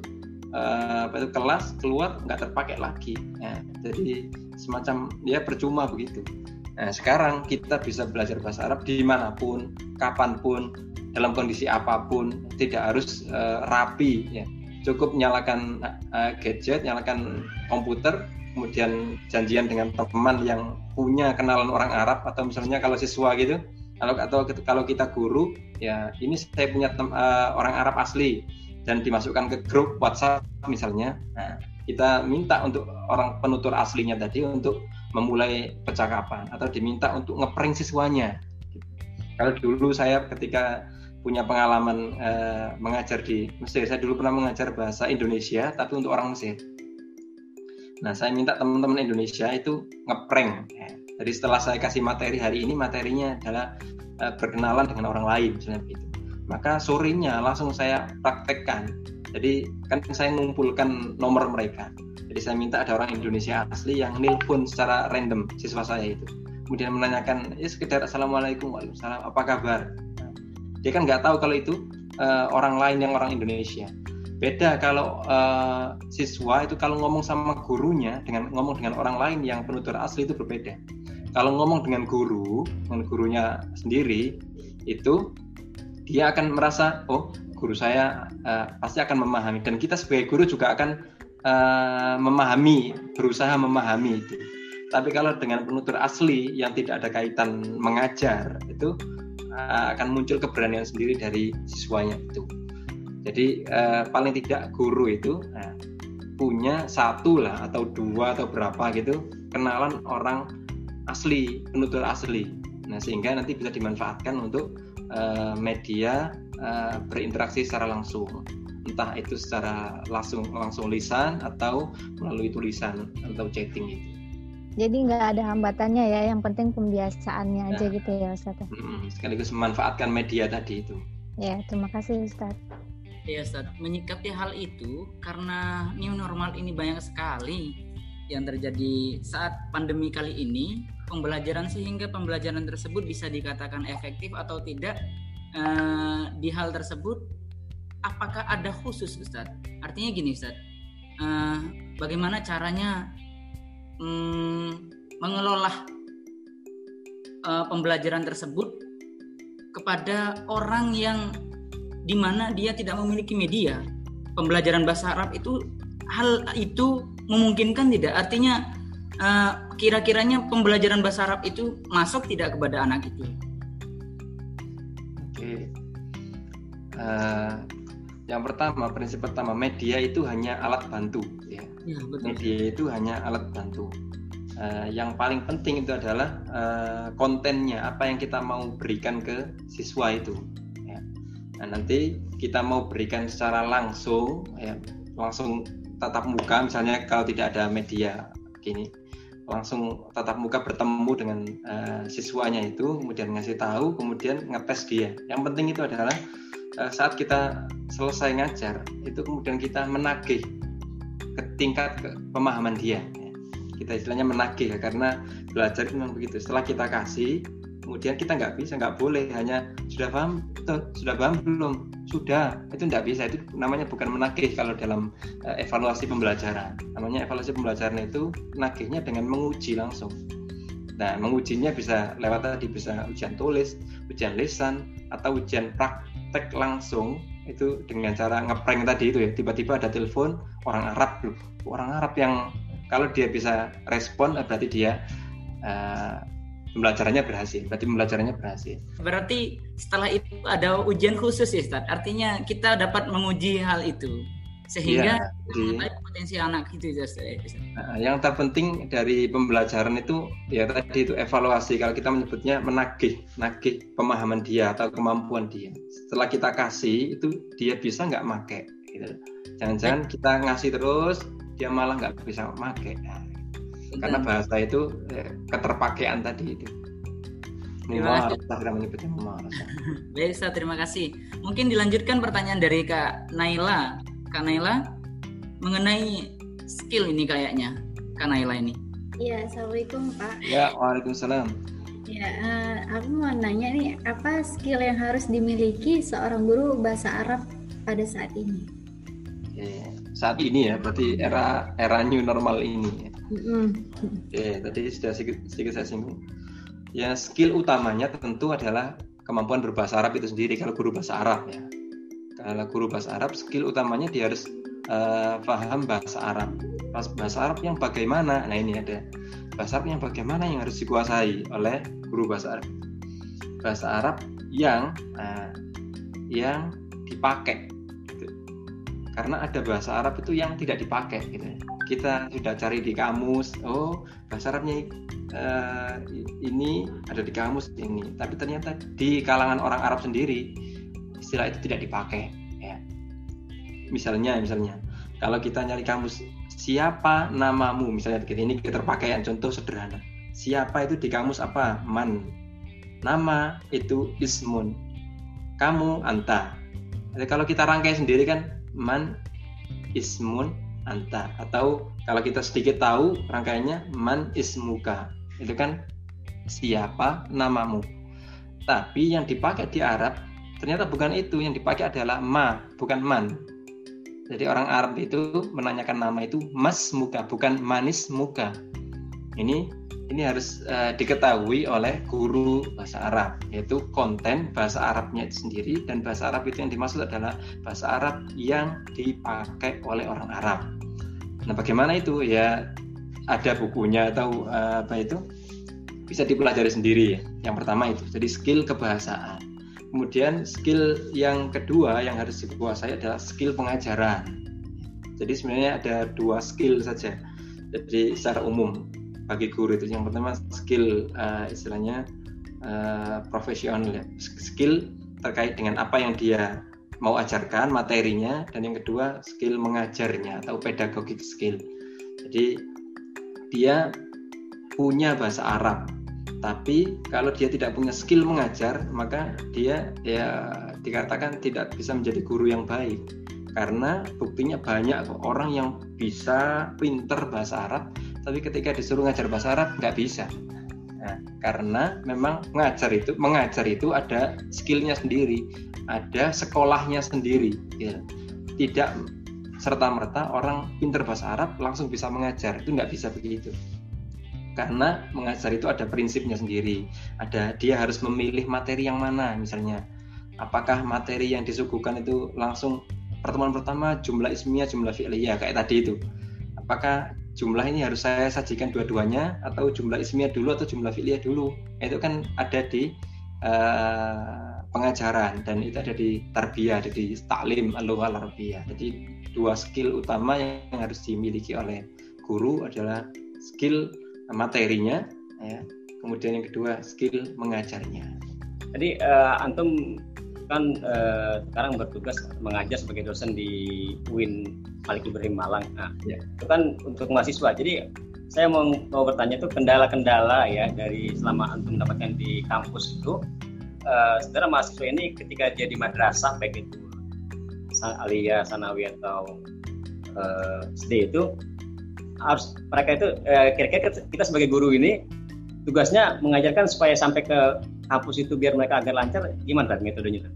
uh, apa itu kelas keluar nggak terpakai lagi. Ya, jadi semacam ya percuma begitu. Nah, sekarang kita bisa belajar bahasa Arab di mana pun, kapan pun, dalam kondisi apa pun, tidak harus uh, rapi. Ya. Cukup nyalakan uh, gadget, nyalakan komputer, kemudian janjian dengan teman yang punya kenalan orang Arab atau misalnya kalau siswa gitu atau kalau kita guru ya ini saya punya uh, orang Arab asli dan dimasukkan ke grup WhatsApp misalnya nah, kita minta untuk orang penutur aslinya tadi untuk memulai percakapan atau diminta untuk ngeprank siswanya kalau dulu saya ketika punya pengalaman uh, mengajar di Mesir saya dulu pernah mengajar bahasa Indonesia tapi untuk orang Mesir Nah, saya minta teman-teman Indonesia itu ngeprank. Ya. Jadi setelah saya kasih materi hari ini, materinya adalah uh, berkenalan dengan orang lain, misalnya begitu. Maka sorenya langsung saya praktekkan. Jadi kan saya mengumpulkan nomor mereka. Jadi saya minta ada orang Indonesia asli yang nelpon secara random siswa saya itu. Kemudian menanyakan, ya sekedar assalamualaikum, waalaikumsalam, apa kabar? Nah, dia kan nggak tahu kalau itu uh, orang lain yang orang Indonesia beda kalau uh, siswa itu kalau ngomong sama gurunya dengan ngomong dengan orang lain yang penutur asli itu berbeda kalau ngomong dengan guru dengan gurunya sendiri itu dia akan merasa oh guru saya uh, pasti akan memahami. Dan kita sebagai guru juga akan uh, memahami berusaha memahami itu. Tapi kalau dengan penutur asli yang tidak ada kaitan mengajar itu uh, akan muncul keberanian sendiri dari siswanya itu. Jadi uh, paling tidak guru itu nah, punya satu lah atau dua atau berapa gitu kenalan orang asli, penutur asli. Nah sehingga nanti bisa dimanfaatkan untuk uh, media uh, berinteraksi secara langsung, entah itu secara langsung langsung lisan atau melalui tulisan atau chatting itu. Jadi nggak ada hambatannya ya, yang penting pembiasaannya nah, aja gitu ya Ustaz. Hmm, sekaligus memanfaatkan media tadi itu. Ya, terima kasih Ustaz. Ya Ustaz, menyikapi hal itu karena new normal ini banyak sekali yang terjadi saat pandemi kali ini, pembelajaran sehingga pembelajaran tersebut bisa dikatakan efektif atau tidak uh, di hal tersebut apakah ada khusus Ustaz? Artinya gini Ustaz, uh, bagaimana caranya um, mengelola uh, pembelajaran tersebut kepada orang yang di mana dia tidak memiliki media pembelajaran bahasa Arab itu hal itu memungkinkan tidak. Artinya uh, kira-kiranya pembelajaran bahasa Arab itu masuk tidak kepada anak itu. Oke. Uh, yang pertama prinsip pertama media itu hanya alat bantu ya, ya betul. media itu hanya alat bantu. Uh, yang paling penting itu adalah uh, kontennya apa yang kita mau berikan ke siswa itu Nah, nanti kita mau berikan secara langsung ya, langsung tatap muka misalnya kalau tidak ada media gini langsung tatap muka bertemu dengan uh, siswanya itu kemudian ngasih tahu kemudian ngetes dia. Yang penting itu adalah uh, saat kita selesai ngajar itu kemudian kita menagih ke tingkat ke pemahaman dia. Kita istilahnya menagih ya karena belajar itu memang begitu. Setelah kita kasih kemudian kita nggak bisa nggak boleh hanya sudah paham sudah paham belum? Sudah itu nggak bisa itu namanya bukan menagih kalau dalam uh, evaluasi pembelajaran. Namanya evaluasi pembelajaran itu nagihnya dengan menguji langsung. Nah, mengujinya bisa lewat tadi bisa ujian tulis, ujian lisan, atau ujian praktek langsung itu dengan cara ngeprank tadi itu ya. Tiba-tiba ada telepon orang Arab loh, orang Arab yang kalau dia bisa respon berarti dia uh, pembelajarannya berhasil. Berarti pembelajarannya berhasil. Berarti setelah itu ada ujian khusus ya, Ustaz. Artinya kita dapat menguji hal itu sehingga ya, potensi anak itu ya, Nah, yang terpenting dari pembelajaran itu ya tadi itu evaluasi kalau kita menyebutnya menagih, nagih pemahaman dia atau kemampuan dia. Setelah kita kasih itu dia bisa nggak make. Gitu. Jangan-jangan kita ngasih terus dia malah nggak bisa make. Nah, karena bahasa itu eh, keterpakaian tadi itu Terima kasih. *laughs* Baik, terima kasih. Mungkin dilanjutkan pertanyaan dari Kak Naila. Kak Naila mengenai skill ini kayaknya Kak Naila ini. Iya, assalamualaikum Pak. Ya, waalaikumsalam. Ya, uh, aku mau nanya nih, apa skill yang harus dimiliki seorang guru bahasa Arab pada saat ini? Oke, saat ini ya, berarti era era new normal ini. Mm. Oke, tadi sudah sedikit, sedikit saya singgung. Ya, skill utamanya tentu adalah kemampuan berbahasa Arab itu sendiri kalau guru bahasa Arab ya. Kalau guru bahasa Arab, skill utamanya dia harus uh, paham bahasa Arab. Bahasa Arab yang bagaimana? Nah ini ada bahasa Arab yang bagaimana yang harus dikuasai oleh guru bahasa Arab. Bahasa Arab yang uh, yang dipakai. Gitu. Karena ada bahasa Arab itu yang tidak dipakai. Gitu kita sudah cari di kamus. Oh bahasa Arabnya uh, ini ada di kamus ini. Tapi ternyata di kalangan orang Arab sendiri istilah itu tidak dipakai ya. Misalnya misalnya kalau kita nyari kamus siapa namamu? Misalnya ini keterpakaian contoh sederhana. Siapa itu di kamus apa? Man. Nama itu ismun. Kamu anta. Jadi kalau kita rangkai sendiri kan man ismun anta. Atau kalau kita sedikit tahu rangkaiannya man ismuka itu kan siapa namamu. Tapi yang dipakai di Arab ternyata bukan itu. Yang dipakai adalah ma bukan man. Jadi orang Arab itu menanyakan nama itu mas muka bukan manis muka. Ini ini harus uh, diketahui oleh guru bahasa Arab yaitu konten bahasa Arabnya itu sendiri. Dan bahasa Arab itu yang dimaksud adalah bahasa Arab yang dipakai oleh orang Arab. Nah, bagaimana itu ya ada bukunya atau uh, apa itu bisa dipelajari sendiri ya. Yang pertama itu jadi skill kebahasaan. Kemudian skill yang kedua yang harus dikuasai adalah skill pengajaran. Jadi sebenarnya ada dua skill saja. Jadi secara umum bagi guru itu yang pertama skill uh, istilahnya uh, profesional ya skill terkait dengan apa yang dia mau ajarkan materinya dan yang kedua skill mengajarnya atau pedagogik skill. Jadi dia punya bahasa Arab tapi kalau dia tidak punya skill mengajar maka dia ya dikatakan tidak bisa menjadi guru yang baik. Karena buktinya banyak orang yang bisa pinter bahasa Arab tapi ketika disuruh ngajar bahasa Arab nggak bisa nah, karena memang mengajar itu mengajar itu ada skillnya sendiri ada sekolahnya sendiri ya. tidak serta merta orang pinter bahasa Arab langsung bisa mengajar itu nggak bisa begitu. Karena mengajar itu ada prinsipnya sendiri ada dia harus memilih materi yang mana misalnya. Apakah materi yang disuguhkan itu langsung pertemuan pertama jumlah ismiyah jumlah fi'liyah kayak tadi itu. Apakah jumlah ini harus saya sajikan dua-duanya atau jumlah ismiyah dulu atau jumlah fi'liyah dulu? Itu kan ada di uh, pengajaran dan itu ada di tarbiyah ada di taklim al arabiyah jadi dua skill utama yang harus dimiliki oleh guru adalah skill materinya ya. Kemudian yang kedua skill mengajarnya jadi uh, antum kan uh, sekarang bertugas mengajar sebagai dosen di UIN Malik Ibrahim Malang. Nah, ya. itu kan untuk mahasiswa. Jadi saya mau mau bertanya itu kendala-kendala ya dari selama antum mendapatkan di kampus itu uh, sebenarnya mahasiswa ini ketika dia di madrasah baik itu alia sanawi atau uh, SD itu harus mereka itu uh, kira-kira kita sebagai guru ini tugasnya mengajarkan supaya sampai ke kampus itu biar mereka agar lancar gimana metodenya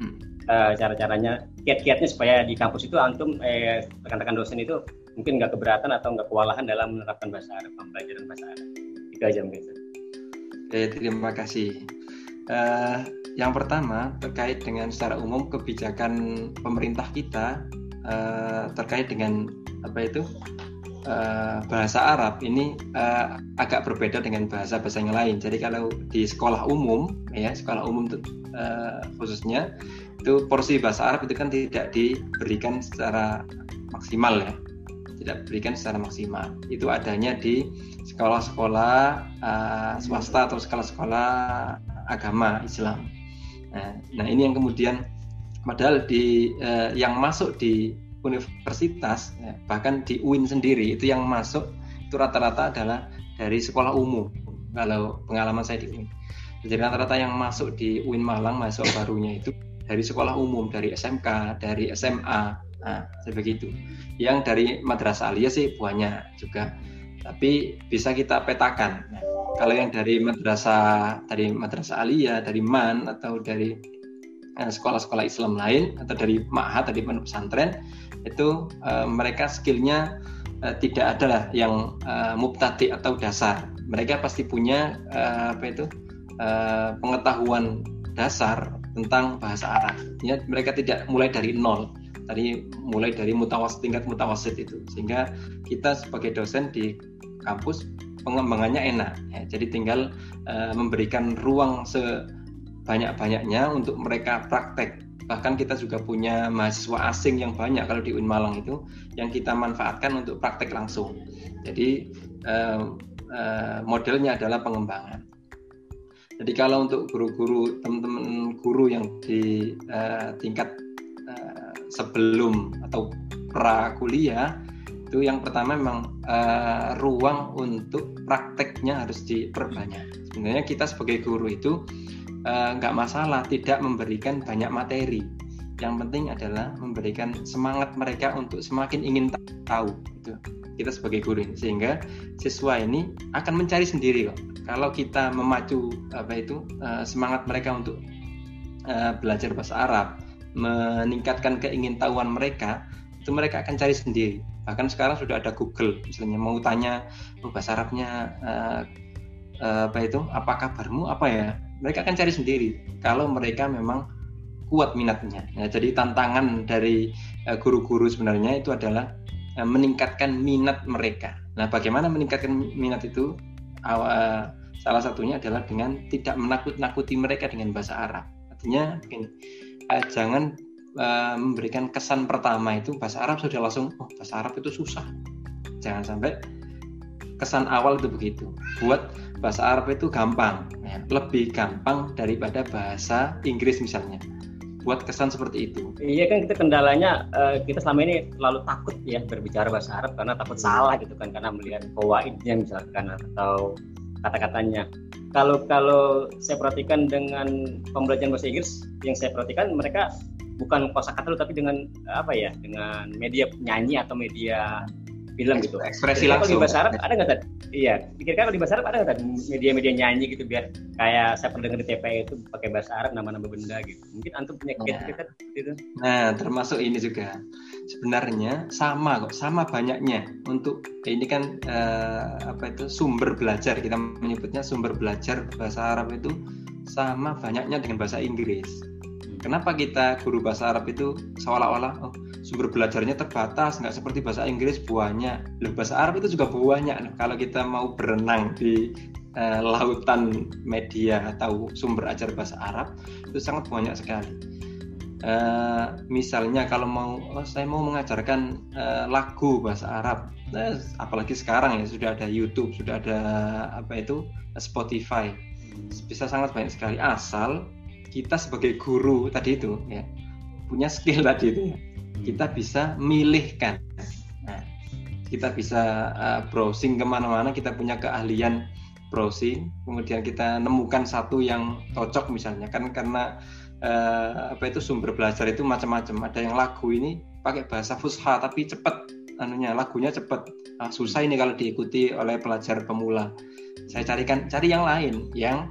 hmm. uh, cara-caranya kiat-kiatnya supaya di kampus itu antum eh, rekan-rekan dosen itu mungkin nggak keberatan atau nggak kewalahan dalam menerapkan bahasa Arab pembelajaran bahasa Arab itu Itu aja mungkin. Oke, terima kasih. Uh, yang pertama terkait dengan secara umum kebijakan pemerintah kita uh, terkait dengan apa itu uh, bahasa Arab ini uh, agak berbeda dengan bahasa-bahasa yang lain. Jadi kalau di sekolah umum ya sekolah umum uh, khususnya itu porsi bahasa Arab itu kan tidak diberikan secara maksimal ya. Tidak diberikan secara maksimal. Itu adanya di sekolah-sekolah uh, swasta atau sekolah-sekolah agama Islam. Nah, nah ini yang kemudian padahal di uh, yang masuk di universitas ya, bahkan di UIN sendiri itu yang masuk itu rata-rata adalah dari sekolah umum kalau pengalaman saya di UIN jadi rata-rata yang masuk di UIN Malang masuk barunya itu dari sekolah umum, dari SMK, dari SMA, nah seperti itu. Yang dari madrasah aliyah sih banyak juga, tapi bisa kita petakan. Nah, kalau yang dari madrasah, dari madrasah aliyah, dari man atau dari sekolah-sekolah Islam lain atau dari ma'had, dari pesantren itu uh, mereka skillnya uh, tidak ada yang uh, mubtadi atau dasar. Mereka pasti punya uh, apa itu uh, pengetahuan dasar tentang bahasa Arab. Ya, mereka tidak mulai dari nol, tadi mulai dari mutawas tingkat mutawasit itu, sehingga kita sebagai dosen di kampus pengembangannya enak. Ya, jadi tinggal uh, memberikan ruang sebanyak-banyaknya untuk mereka praktek. Bahkan kita juga punya mahasiswa asing yang banyak kalau di UIN Malang itu yang kita manfaatkan untuk praktek langsung. Jadi uh, uh, modelnya adalah pengembangan. Jadi kalau untuk guru-guru teman-teman guru yang di uh, tingkat uh, sebelum atau pra kuliah itu yang pertama memang uh, ruang untuk prakteknya harus diperbanyak. Sebenarnya kita sebagai guru itu nggak uh, masalah tidak memberikan banyak materi. Yang penting adalah memberikan semangat mereka untuk semakin ingin tahu. Itu kita sebagai guru ini sehingga siswa ini akan mencari sendiri kok kalau kita memacu apa itu uh, semangat mereka untuk uh, belajar bahasa Arab, meningkatkan keingintahuan mereka, itu mereka akan cari sendiri. Bahkan sekarang sudah ada Google, misalnya mau tanya oh, bahasa Arabnya uh, apa itu, apa kabarmu, apa ya, mereka akan cari sendiri. Kalau mereka memang kuat minatnya. Nah, jadi tantangan dari guru-guru uh, sebenarnya itu adalah uh, meningkatkan minat mereka. Nah, bagaimana meningkatkan minat itu? awal salah satunya adalah dengan tidak menakut-nakuti mereka dengan bahasa Arab. Artinya begini, eh, jangan eh, memberikan kesan pertama itu bahasa Arab sudah langsung oh bahasa Arab itu susah. Jangan sampai kesan awal itu begitu. Buat bahasa Arab itu gampang, ya, lebih gampang daripada bahasa Inggris misalnya buat kesan seperti itu. Iya kan kita kendalanya uh, kita selama ini terlalu takut ya berbicara bahasa Arab karena takut salah gitu kan karena melihat kawaidnya misalkan atau kata-katanya. Kalau kalau saya perhatikan dengan pembelajaran bahasa Inggris yang saya perhatikan mereka bukan kosakata tapi dengan apa ya dengan media nyanyi atau media film gitu. Ekspresi Jadi, langsung. Kalau di bahasa Arab ada nggak tadi? Iya, pikirkan kalau di bahasa Arab ada nggak tadi media-media nyanyi gitu biar kayak saya pernah dengar di TPI itu pakai bahasa Arab nama-nama benda gitu. Mungkin antum punya nah. gitu. Nah, termasuk ini juga. Sebenarnya sama kok, sama banyaknya untuk ini kan uh, apa itu sumber belajar kita menyebutnya sumber belajar bahasa Arab itu sama banyaknya dengan bahasa Inggris. Kenapa kita guru bahasa Arab itu seolah-olah oh, sumber belajarnya terbatas nggak seperti bahasa Inggris banyak. Loh bahasa Arab itu juga banyak. Nah, kalau kita mau berenang di uh, lautan media atau sumber ajar bahasa Arab itu sangat banyak sekali. Uh, misalnya kalau mau oh, saya mau mengajarkan uh, lagu bahasa Arab nah, apalagi sekarang ya sudah ada YouTube sudah ada apa itu Spotify. Bisa sangat banyak sekali asal kita sebagai guru tadi itu ya punya skill tadi itu ya kita bisa milihkan. Nah, kita bisa uh, browsing ke mana-mana, kita punya keahlian browsing, kemudian kita nemukan satu yang cocok misalnya kan karena uh, apa itu sumber belajar itu macam-macam. Ada yang lagu ini pakai bahasa fusha tapi cepat, anunya lagunya cepat. Nah, susah ini kalau diikuti oleh pelajar pemula. Saya carikan cari yang lain yang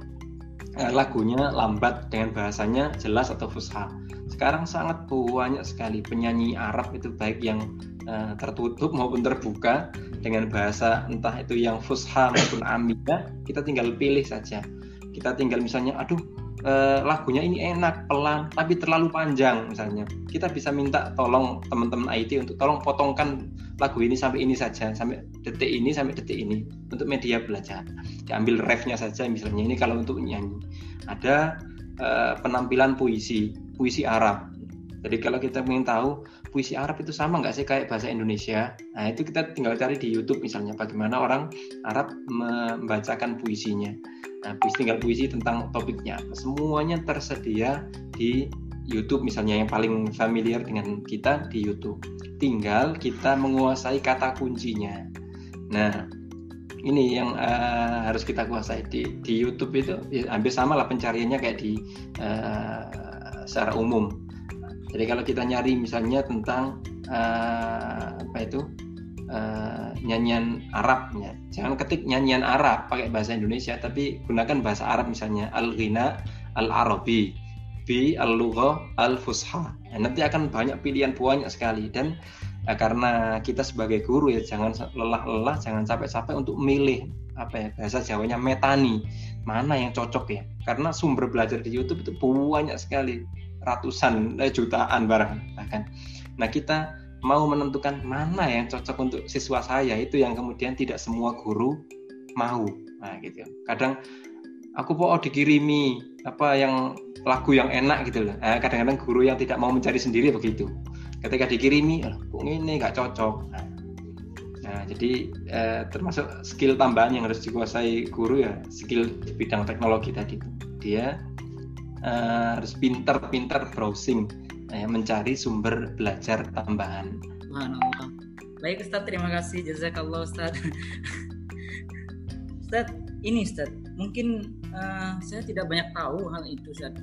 lagunya lambat dengan bahasanya jelas atau fusha sekarang sangat banyak sekali penyanyi Arab itu baik yang uh, tertutup maupun terbuka dengan bahasa entah itu yang fusha maupun amiyah kita tinggal pilih saja. Kita tinggal misalnya aduh uh, lagunya ini enak pelan tapi terlalu panjang misalnya kita bisa minta tolong teman-teman IT untuk tolong potongkan lagu ini sampai ini saja sampai detik ini sampai detik ini untuk media belajar diambil refnya saja misalnya ini kalau untuk nyanyi ada uh, penampilan puisi puisi Arab jadi kalau kita ingin tahu puisi Arab itu sama nggak sih kayak bahasa Indonesia? Nah itu kita tinggal cari di YouTube misalnya bagaimana orang Arab membacakan puisinya. Nah puisi tinggal puisi tentang topiknya. Semuanya tersedia di YouTube misalnya yang paling familiar dengan kita di YouTube. Tinggal kita menguasai kata kuncinya. Nah ini yang uh, harus kita kuasai di, di YouTube itu ya, hampir sama lah pencariannya kayak di uh, secara umum jadi kalau kita nyari misalnya tentang uh, apa itu uh, nyanyian Arab, ya. jangan ketik nyanyian Arab pakai bahasa Indonesia, tapi gunakan bahasa Arab misalnya al-ghina al-arabi bi al-lugha al-fusha. Ya, nanti akan banyak pilihan banyak sekali dan uh, karena kita sebagai guru ya jangan lelah-lelah, jangan capek-capek untuk milih apa ya bahasa Jawanya metani mana yang cocok ya karena sumber belajar di YouTube itu banyak sekali ratusan eh, jutaan barang bahkan nah kita mau menentukan mana yang cocok untuk siswa saya itu yang kemudian tidak semua guru mau. Nah gitu. Kadang aku mau dikirimi apa yang lagu yang enak gitu loh. Nah, kadang-kadang guru yang tidak mau mencari sendiri begitu. Ketika dikirimi kok ini nggak cocok. Nah, nah jadi eh, termasuk skill tambahan yang harus dikuasai guru ya skill di bidang teknologi tadi. Dia uh, harus pinter-pinter browsing uh, mencari sumber belajar tambahan. Subhanallah. Baik Ustaz, terima kasih jazakallah Ustaz. *laughs* Ustaz, ini Ustaz, mungkin uh, saya tidak banyak tahu hal itu Ustaz.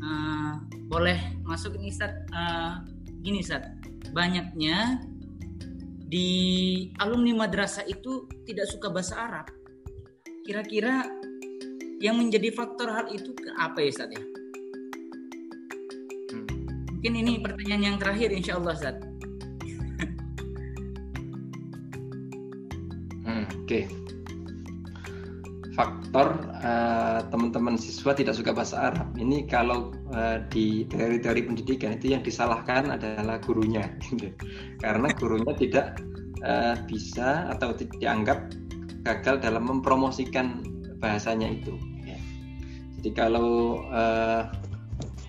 Uh, boleh masuk ini Ustaz. Uh, gini Ustaz, banyaknya di alumni madrasah itu tidak suka bahasa Arab. Kira-kira yang menjadi faktor hal itu apa ya Ustaz ya? Mungkin ini pertanyaan yang terakhir insya Allah Ustaz. hmm, Oke. Okay. Faktor uh, teman-teman siswa tidak suka bahasa Arab ini kalau uh, di teori-teori pendidikan itu yang disalahkan adalah gurunya, *laughs* karena gurunya tidak uh, bisa atau dianggap gagal dalam mempromosikan bahasanya itu. Jadi kalau uh,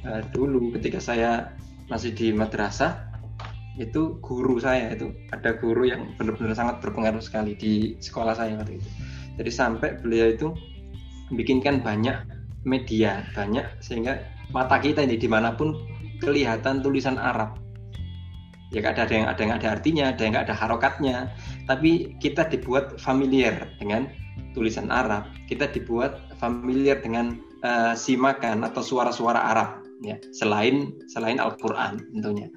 uh, dulu ketika saya masih di madrasah itu guru saya itu ada guru yang benar-benar sangat berpengaruh sekali di sekolah saya waktu itu. Jadi sampai beliau itu bikinkan banyak media banyak sehingga mata kita ini di mana pun kelihatan tulisan Arab. Ya ada yang ada yang ada artinya, ada yang ada harokatnya, tapi kita dibuat familiar dengan tulisan Arab. Kita dibuat familiar dengan uh, simakan atau suara-suara Arab ya selain selain Al-Qur'an tentunya.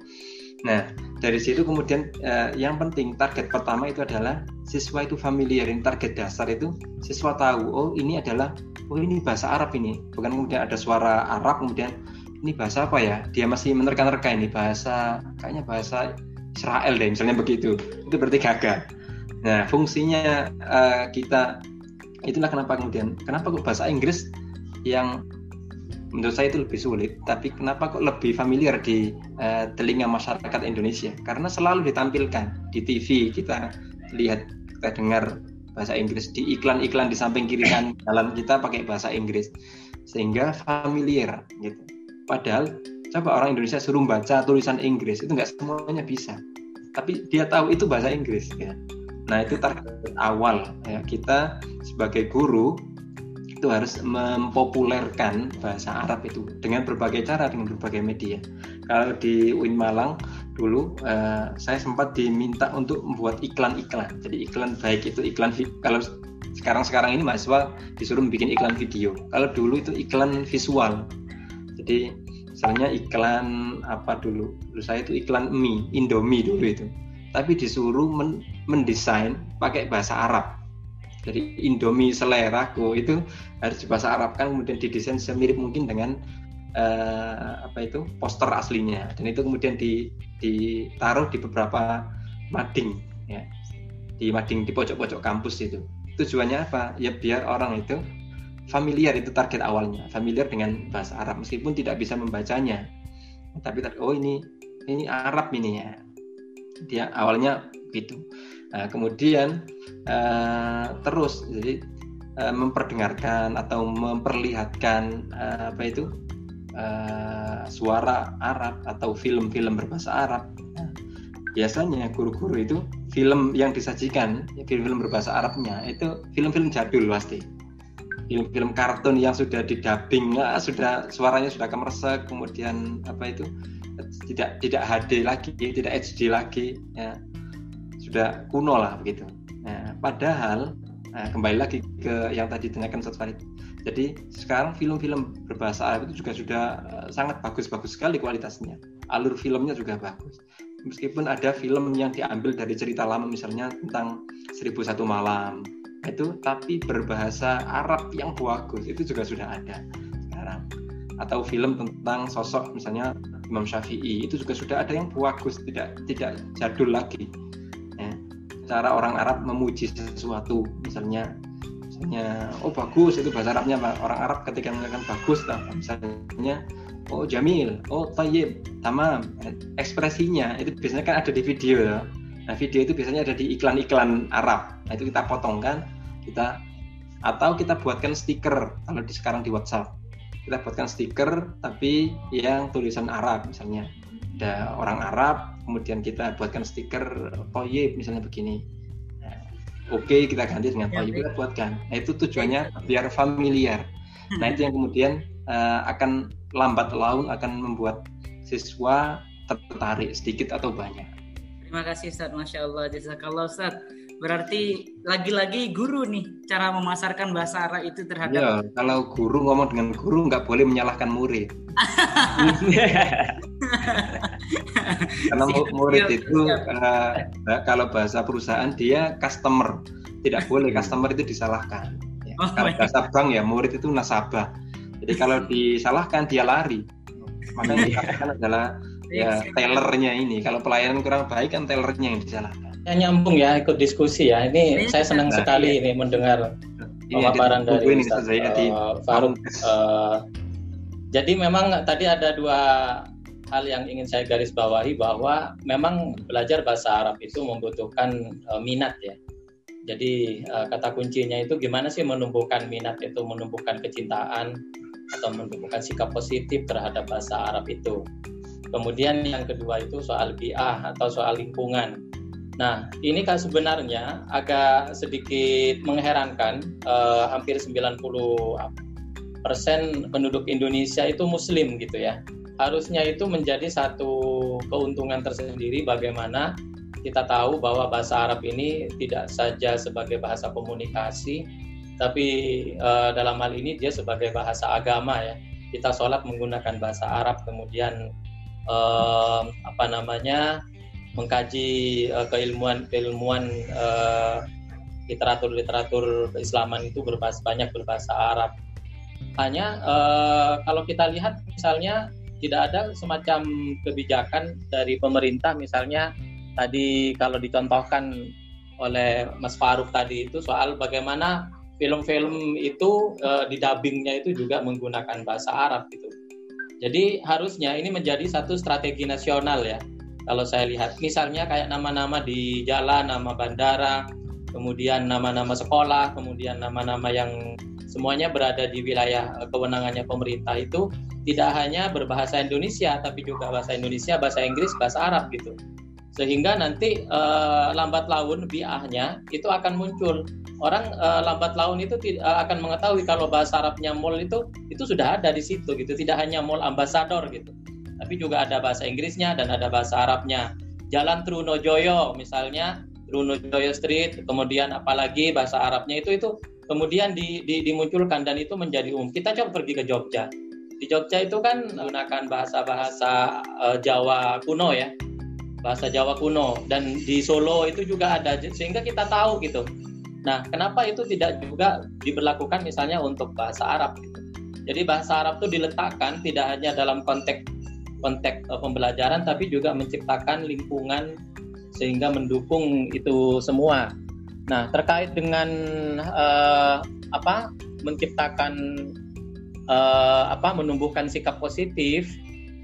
Nah, dari situ kemudian uh, yang penting target pertama itu adalah siswa itu familiar, ini target dasar itu siswa tahu oh ini adalah oh ini bahasa Arab ini. Bukan kemudian ada suara Arab kemudian ini bahasa apa ya? Dia masih menerka-nerka ini bahasa kayaknya bahasa Israel deh misalnya begitu. Itu berarti gagal. Nah, fungsinya uh, kita itulah kenapa kemudian kenapa kok bahasa Inggris yang menurut saya itu lebih sulit tapi kenapa kok lebih familiar di uh, telinga masyarakat Indonesia? Karena selalu ditampilkan di TV kita lihat kita dengar bahasa Inggris di iklan-iklan di samping kiri kanan *coughs* jalan kita pakai bahasa Inggris sehingga familiar gitu. Padahal coba orang Indonesia suruh baca tulisan Inggris itu nggak semuanya bisa. Tapi dia tahu itu bahasa Inggris ya. Nah itu target awal ya. Kita sebagai guru itu harus mempopulerkan bahasa Arab itu dengan berbagai cara dengan berbagai media. Kalau di UIN Malang dulu uh, saya sempat diminta untuk membuat iklan-iklan. Jadi iklan baik itu iklan kalau sekarang-sekarang ini mahasiswa disuruh bikin iklan video. Kalau dulu itu iklan visual. Jadi misalnya iklan apa dulu? Dulu saya itu iklan mie, Indomie dulu itu. Tapi disuruh men mendesain pakai bahasa Arab dari Indomie seleraku itu harus dibahasa Arabkan kemudian didesain semirip mungkin dengan uh, apa itu poster aslinya. Dan itu kemudian di, ditaruh di beberapa mading ya. Di mading di pojok-pojok kampus itu. Tujuannya apa? Ya biar orang itu familiar itu target awalnya. Familiar dengan bahasa Arab meskipun tidak bisa membacanya. Tapi oh ini ini Arab ini ya. Dia awalnya gitu nah, kemudian uh, terus jadi uh, memperdengarkan atau memperlihatkan uh, apa itu? Uh, suara Arab atau film-film berbahasa Arab. Nah, biasanya guru-guru itu film yang disajikan film-film berbahasa Arabnya itu film-film jadul pasti. Film-film kartun yang sudah didubbing nah, sudah suaranya sudah kemersek kemudian apa itu? Tidak tidak HD lagi tidak HD lagi ya sudah kuno lah begitu. Nah, padahal nah, kembali lagi ke yang tadi ditanyakan Ustaz Farid. Jadi sekarang film-film berbahasa Arab itu juga sudah eh, sangat bagus-bagus sekali kualitasnya. Alur filmnya juga bagus. Meskipun ada film yang diambil dari cerita lama misalnya tentang Seribu Satu Malam itu tapi berbahasa Arab yang bagus itu juga sudah ada sekarang. Atau film tentang sosok misalnya Imam Syafi'i itu juga sudah ada yang bagus tidak tidak jadul lagi. Cara orang Arab memuji sesuatu misalnya misalnya oh bagus itu bahasa Arabnya orang Arab ketika mengatakan bagus lah misalnya oh jamil, oh tayyib, tamam. Ekspresinya itu biasanya kan ada di video ya. Nah video itu biasanya ada di iklan-iklan Arab. Nah itu kita potong kan, kita atau kita buatkan stiker kalau di sekarang di WhatsApp. Kita buatkan stiker tapi yang tulisan Arab misalnya. Ada orang Arab, kemudian kita buatkan stiker tayyib misalnya begini. Nah, Oke okay, kita ganti dengan tayyib kita buatkan. Nah itu tujuannya biar familiar. Nah itu yang kemudian uh, akan lambat laun akan membuat siswa tertarik sedikit atau banyak. Terima kasih Ustaz, Masya Allah, Jazakallah Ustaz. Berarti lagi-lagi guru nih cara memasarkan bahasa Arab itu terhadap. Ya, kalau guru ngomong dengan guru nggak boleh menyalahkan murid. *laughs* Karena murid itu uh, kalau bahasa perusahaan dia customer, tidak boleh customer itu disalahkan. Ya, oh, kalau bahasa bank ya murid itu nasabah jadi kalau *laughs* disalahkan dia lari. Maka yang *laughs* dikatakan adalah ya tellernya ini. Kalau pelayanan kurang baik kan tellernya yang disalahkan. Ya nyambung ya ikut diskusi ya. Ini saya senang nah, sekali iya. ini mendengar pemaparan dari ini, Ustaz uh, Faruk. Uh, jadi memang tadi ada dua hal yang ingin saya garis bawahi bahwa memang belajar bahasa Arab itu membutuhkan uh, minat ya. Jadi uh, kata kuncinya itu gimana sih menumbuhkan minat itu menumbuhkan kecintaan atau menunjukkan sikap positif terhadap bahasa Arab itu. Kemudian yang kedua itu soal biah atau soal lingkungan. Nah, ini kan sebenarnya agak sedikit mengherankan, eh, hampir 90 persen penduduk Indonesia itu Muslim gitu ya. Harusnya itu menjadi satu keuntungan tersendiri bagaimana kita tahu bahwa bahasa Arab ini tidak saja sebagai bahasa komunikasi, tapi uh, dalam hal ini dia sebagai bahasa agama ya kita sholat menggunakan bahasa Arab kemudian uh, apa namanya mengkaji uh, keilmuan keilmuan uh, literatur literatur keislaman itu berbahasa banyak berbahasa Arab hanya uh, kalau kita lihat misalnya tidak ada semacam kebijakan dari pemerintah misalnya tadi kalau dicontohkan oleh Mas Faruk tadi itu soal bagaimana film-film itu uh, di dubbingnya itu juga menggunakan bahasa Arab gitu. Jadi harusnya ini menjadi satu strategi nasional ya. Kalau saya lihat, misalnya kayak nama-nama di jalan, nama bandara, kemudian nama-nama sekolah, kemudian nama-nama yang semuanya berada di wilayah eh, kewenangannya pemerintah itu tidak hanya berbahasa Indonesia, tapi juga bahasa Indonesia, bahasa Inggris, bahasa Arab gitu. Sehingga nanti uh, lambat laun biahnya itu akan muncul. Orang uh, lambat laun itu uh, akan mengetahui kalau bahasa Arabnya mall itu itu sudah ada di situ gitu. Tidak hanya mall ambasador gitu tapi juga ada bahasa Inggrisnya dan ada bahasa Arabnya. Jalan Trunojoyo misalnya Trunojoyo Street kemudian apalagi bahasa Arabnya itu itu kemudian di, di, dimunculkan dan itu menjadi umum. Kita coba pergi ke Jogja. Di Jogja itu kan menggunakan bahasa-bahasa uh, Jawa kuno ya. Bahasa Jawa kuno. Dan di Solo itu juga ada sehingga kita tahu gitu. Nah, kenapa itu tidak juga diberlakukan misalnya untuk bahasa Arab? Gitu? Jadi bahasa Arab itu diletakkan tidak hanya dalam konteks konteks uh, pembelajaran, tapi juga menciptakan lingkungan sehingga mendukung itu semua. Nah, terkait dengan uh, apa menciptakan uh, apa menumbuhkan sikap positif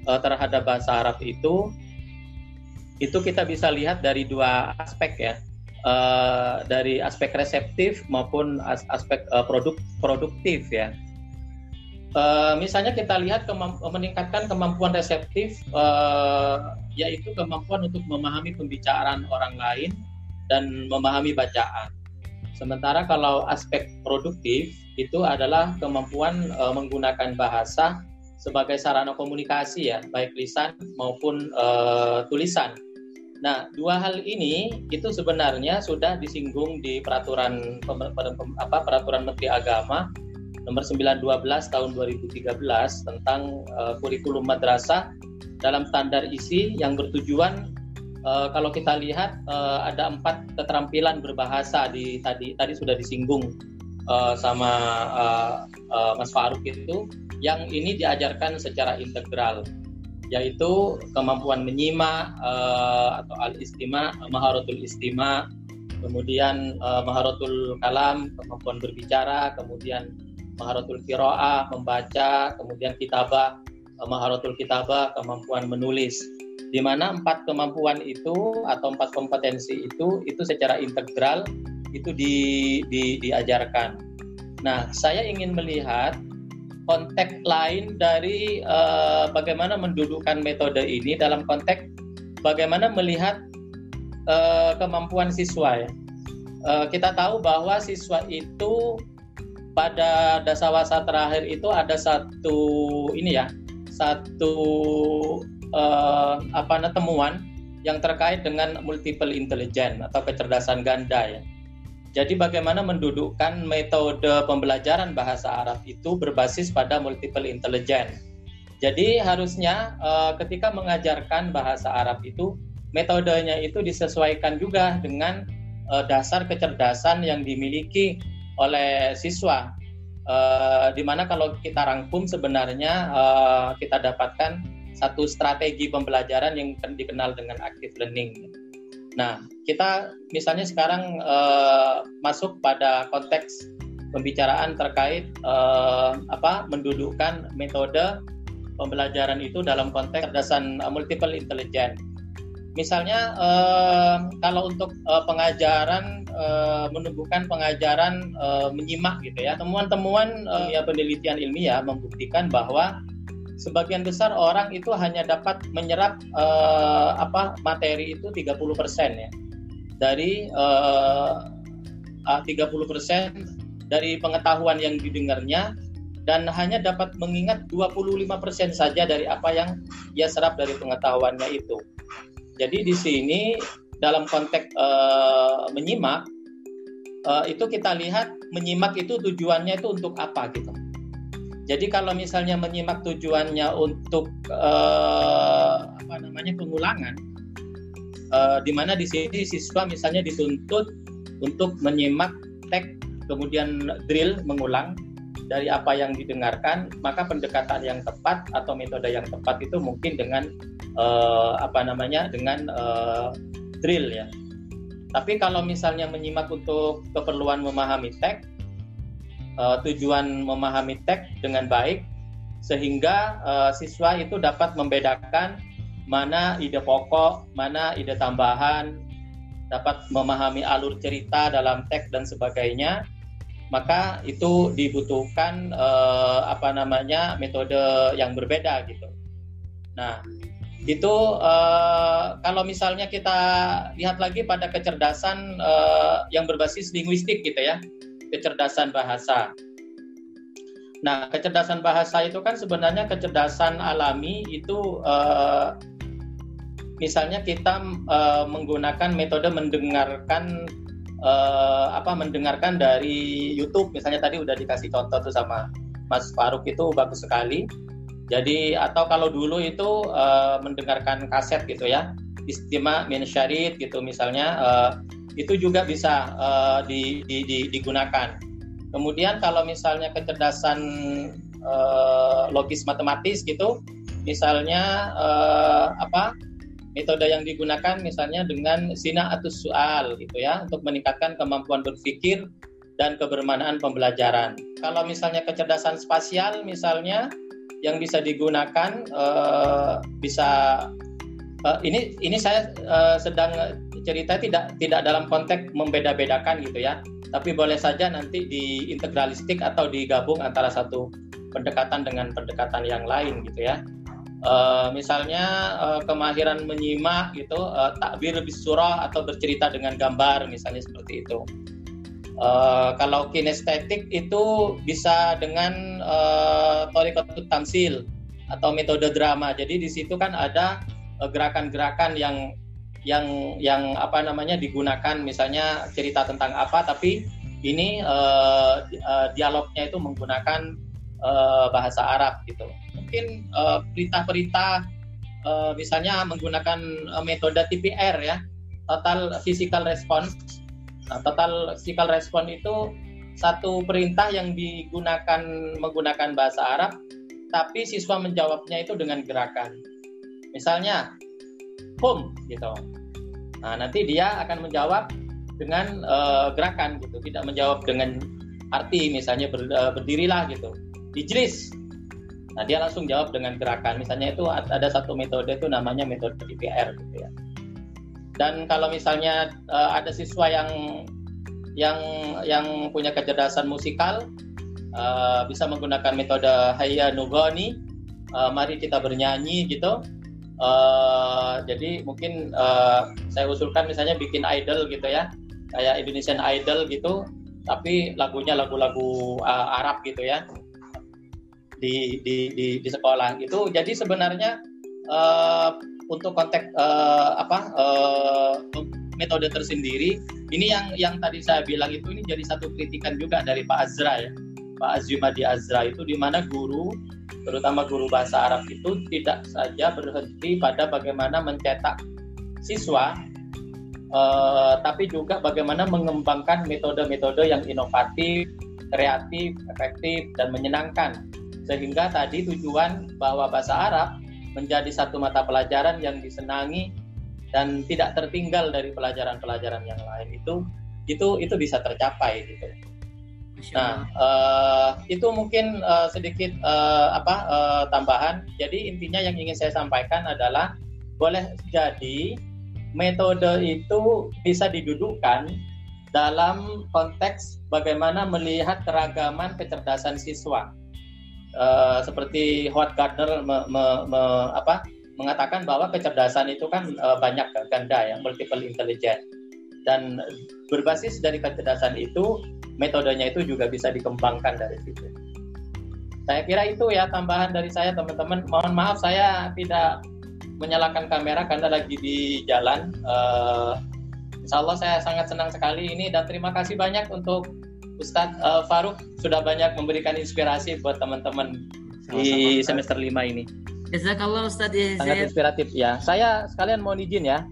uh, terhadap bahasa Arab itu itu kita bisa lihat dari dua aspek ya. Uh, dari aspek reseptif maupun as aspek uh, produk produktif ya. Uh, misalnya kita lihat kemamp meningkatkan kemampuan reseptif, uh, yaitu kemampuan untuk memahami pembicaraan orang lain dan memahami bacaan. Sementara kalau aspek produktif itu adalah kemampuan uh, menggunakan bahasa sebagai sarana komunikasi ya, baik lisan maupun uh, tulisan. Nah, dua hal ini itu sebenarnya sudah disinggung di peraturan apa peraturan Menteri Agama nomor 912 tahun 2013 tentang uh, kurikulum madrasah dalam standar isi yang bertujuan uh, kalau kita lihat uh, ada empat keterampilan berbahasa di tadi tadi sudah disinggung uh, sama uh, uh, Mas Faruk itu. Yang ini diajarkan secara integral yaitu kemampuan menyimak uh, atau al istima maharatul istima kemudian uh, maharatul kalam kemampuan berbicara kemudian maharatul kiroah membaca kemudian kitabah eh, maharatul kitabah kemampuan menulis di mana empat kemampuan itu atau empat kompetensi itu itu secara integral itu di, di, diajarkan. Nah, saya ingin melihat konteks lain dari uh, bagaimana mendudukkan metode ini dalam konteks bagaimana melihat uh, kemampuan siswa ya. Uh, kita tahu bahwa siswa itu pada dasawasa terakhir itu ada satu ini ya satu uh, apa namanya temuan yang terkait dengan multiple intelligence atau kecerdasan ganda ya. Jadi bagaimana mendudukkan metode pembelajaran bahasa Arab itu berbasis pada multiple intelligence. Jadi harusnya uh, ketika mengajarkan bahasa Arab itu metodenya itu disesuaikan juga dengan uh, dasar kecerdasan yang dimiliki oleh siswa. Uh, di mana kalau kita rangkum sebenarnya uh, kita dapatkan satu strategi pembelajaran yang dikenal dengan active learning. Nah, kita misalnya sekarang uh, masuk pada konteks pembicaraan terkait uh, apa mendudukkan metode pembelajaran itu dalam konteks kecerdasan multiple intelligence misalnya uh, kalau untuk uh, pengajaran uh, menumbuhkan pengajaran uh, menyimak gitu ya temuan-temuan uh, ya penelitian ilmiah membuktikan bahwa sebagian besar orang itu hanya dapat menyerap uh, apa materi itu 30% ya dari uh, 30% dari pengetahuan yang didengarnya dan hanya dapat mengingat 25% saja dari apa yang ia serap dari pengetahuannya itu. Jadi di sini dalam konteks uh, menyimak uh, itu kita lihat menyimak itu tujuannya itu untuk apa gitu. Jadi kalau misalnya menyimak tujuannya untuk uh, apa namanya pengulangan, uh, di mana di sini siswa misalnya dituntut untuk menyimak teks kemudian drill mengulang dari apa yang didengarkan, maka pendekatan yang tepat atau metode yang tepat itu mungkin dengan uh, apa namanya dengan uh, drill ya. Tapi kalau misalnya menyimak untuk keperluan memahami teks, uh, tujuan memahami teks dengan baik, sehingga uh, siswa itu dapat membedakan mana ide pokok, mana ide tambahan, dapat memahami alur cerita dalam teks dan sebagainya, maka itu dibutuhkan eh, apa namanya metode yang berbeda gitu. Nah, itu eh, kalau misalnya kita lihat lagi pada kecerdasan eh, yang berbasis linguistik gitu ya, kecerdasan bahasa. Nah, kecerdasan bahasa itu kan sebenarnya kecerdasan alami itu eh, misalnya kita menggunakan metode mendengarkan uh, apa mendengarkan dari YouTube misalnya tadi udah dikasih contoh tuh sama Mas Faruk itu bagus sekali. Jadi atau kalau dulu itu uh, mendengarkan kaset gitu ya, istimewa min syarit gitu misalnya uh, itu juga bisa uh, di, di, di, digunakan. Kemudian kalau misalnya kecerdasan uh, logis matematis gitu, misalnya uh, apa metode yang digunakan misalnya dengan sina atau soal gitu ya untuk meningkatkan kemampuan berpikir dan kebermanaan pembelajaran. Kalau misalnya kecerdasan spasial misalnya yang bisa digunakan uh, bisa uh, ini ini saya uh, sedang cerita tidak tidak dalam konteks membeda-bedakan gitu ya. Tapi boleh saja nanti di integralistik atau digabung antara satu pendekatan dengan pendekatan yang lain gitu ya. Uh, misalnya uh, kemahiran menyimak gitu uh, takbir surah atau bercerita dengan gambar misalnya seperti itu. Uh, kalau kinestetik itu bisa dengan uh, tamsil atau metode drama. Jadi di situ kan ada gerakan-gerakan uh, yang yang yang apa namanya digunakan. Misalnya cerita tentang apa tapi ini uh, dialognya itu menggunakan uh, bahasa Arab gitu mungkin uh, perintah-perintah uh, misalnya menggunakan uh, metode TPR ya total physical response. Nah, total physical response itu satu perintah yang digunakan menggunakan bahasa Arab tapi siswa menjawabnya itu dengan gerakan. Misalnya home gitu. Nah nanti dia akan menjawab dengan uh, gerakan gitu tidak menjawab dengan arti misalnya ber, uh, berdirilah gitu. Ijlis Nah, dia langsung jawab dengan gerakan. Misalnya itu ada satu metode itu namanya metode DPR gitu ya. Dan kalau misalnya uh, ada siswa yang yang yang punya kecerdasan musikal uh, bisa menggunakan metode Hayya Nugani, uh, mari kita bernyanyi gitu. Uh, jadi mungkin uh, saya usulkan misalnya bikin idol gitu ya, kayak Indonesian Idol gitu, tapi lagunya lagu-lagu uh, Arab gitu ya di di di, di sekolah itu jadi sebenarnya uh, untuk konteks uh, apa uh, metode tersendiri ini yang yang tadi saya bilang itu ini jadi satu kritikan juga dari Pak Azra ya. Pak Azimadi Azra itu di mana guru terutama guru bahasa Arab itu tidak saja berhenti pada bagaimana mencetak siswa uh, tapi juga bagaimana mengembangkan metode-metode yang inovatif, kreatif, efektif dan menyenangkan sehingga tadi tujuan bahwa bahasa Arab menjadi satu mata pelajaran yang disenangi dan tidak tertinggal dari pelajaran-pelajaran yang lain itu itu itu bisa tercapai gitu. Nah uh, itu mungkin uh, sedikit uh, apa uh, tambahan. Jadi intinya yang ingin saya sampaikan adalah boleh jadi metode itu bisa didudukkan dalam konteks bagaimana melihat keragaman kecerdasan siswa uh, seperti Howard Gardner me, me, me, apa, mengatakan bahwa kecerdasan itu kan uh, banyak ganda ya, multiple intelligence. Dan berbasis dari kecerdasan itu, metodenya itu juga bisa dikembangkan dari situ. Saya kira itu ya tambahan dari saya teman-teman. Mohon maaf saya tidak menyalakan kamera karena lagi di jalan. Uh, Insya Allah saya sangat senang sekali ini dan terima kasih banyak untuk Ustadz uh, Faruk sudah banyak memberikan inspirasi buat teman-teman di semester 5 ini. Jazakallah Ustadz ya. Sangat inspiratif ya. Saya sekalian mau izin ya.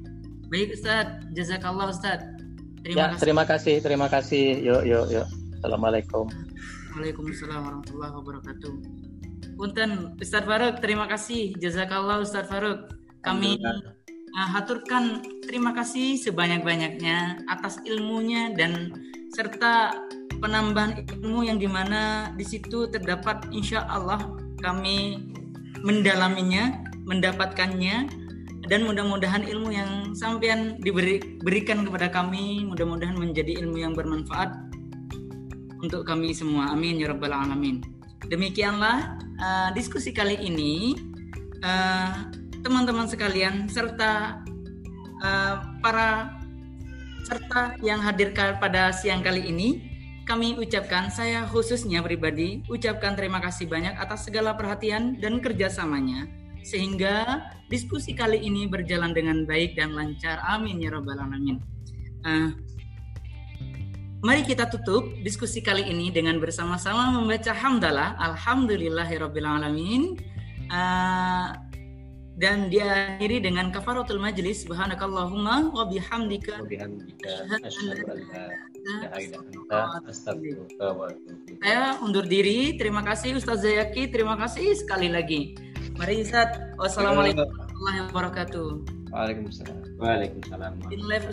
Baik Ustadz, jazakallah Ustadz. Terima ya, kasih. terima kasih, terima kasih. Yuk, yuk, yuk. Assalamualaikum. Waalaikumsalam warahmatullahi wabarakatuh. Punten Ustadz Faruk, terima kasih. Jazakallah Ustadz Faruk. Kami uh, haturkan terima kasih sebanyak-banyaknya atas ilmunya dan serta penambahan ilmu yang di mana di situ terdapat insya Allah kami mendalaminya, mendapatkannya dan mudah-mudahan ilmu yang sampean diberikan kepada kami mudah-mudahan menjadi ilmu yang bermanfaat untuk kami semua. Amin ya rabbal alamin. Demikianlah uh, diskusi kali ini uh, teman-teman sekalian serta uh, para serta yang hadir pada siang kali ini kami ucapkan, saya khususnya pribadi, ucapkan terima kasih banyak atas segala perhatian dan kerjasamanya, sehingga diskusi kali ini berjalan dengan baik dan lancar. Amin ya Rabbal 'Alamin. Uh, mari kita tutup diskusi kali ini dengan bersama-sama membaca hamdalah, Alhamdulillahirabbil alamin. Uh, dan diakhiri dengan kafaratul majlis subhanakallahumma wa bihamdika. Saya undur diri. Terima kasih Ustaz Zayaki. Terima kasih sekali lagi. Mari Ustaz. Wassalamualaikum warahmatullahi wabarakatuh. Waalaikumsalam. Waalaikumsalam. In live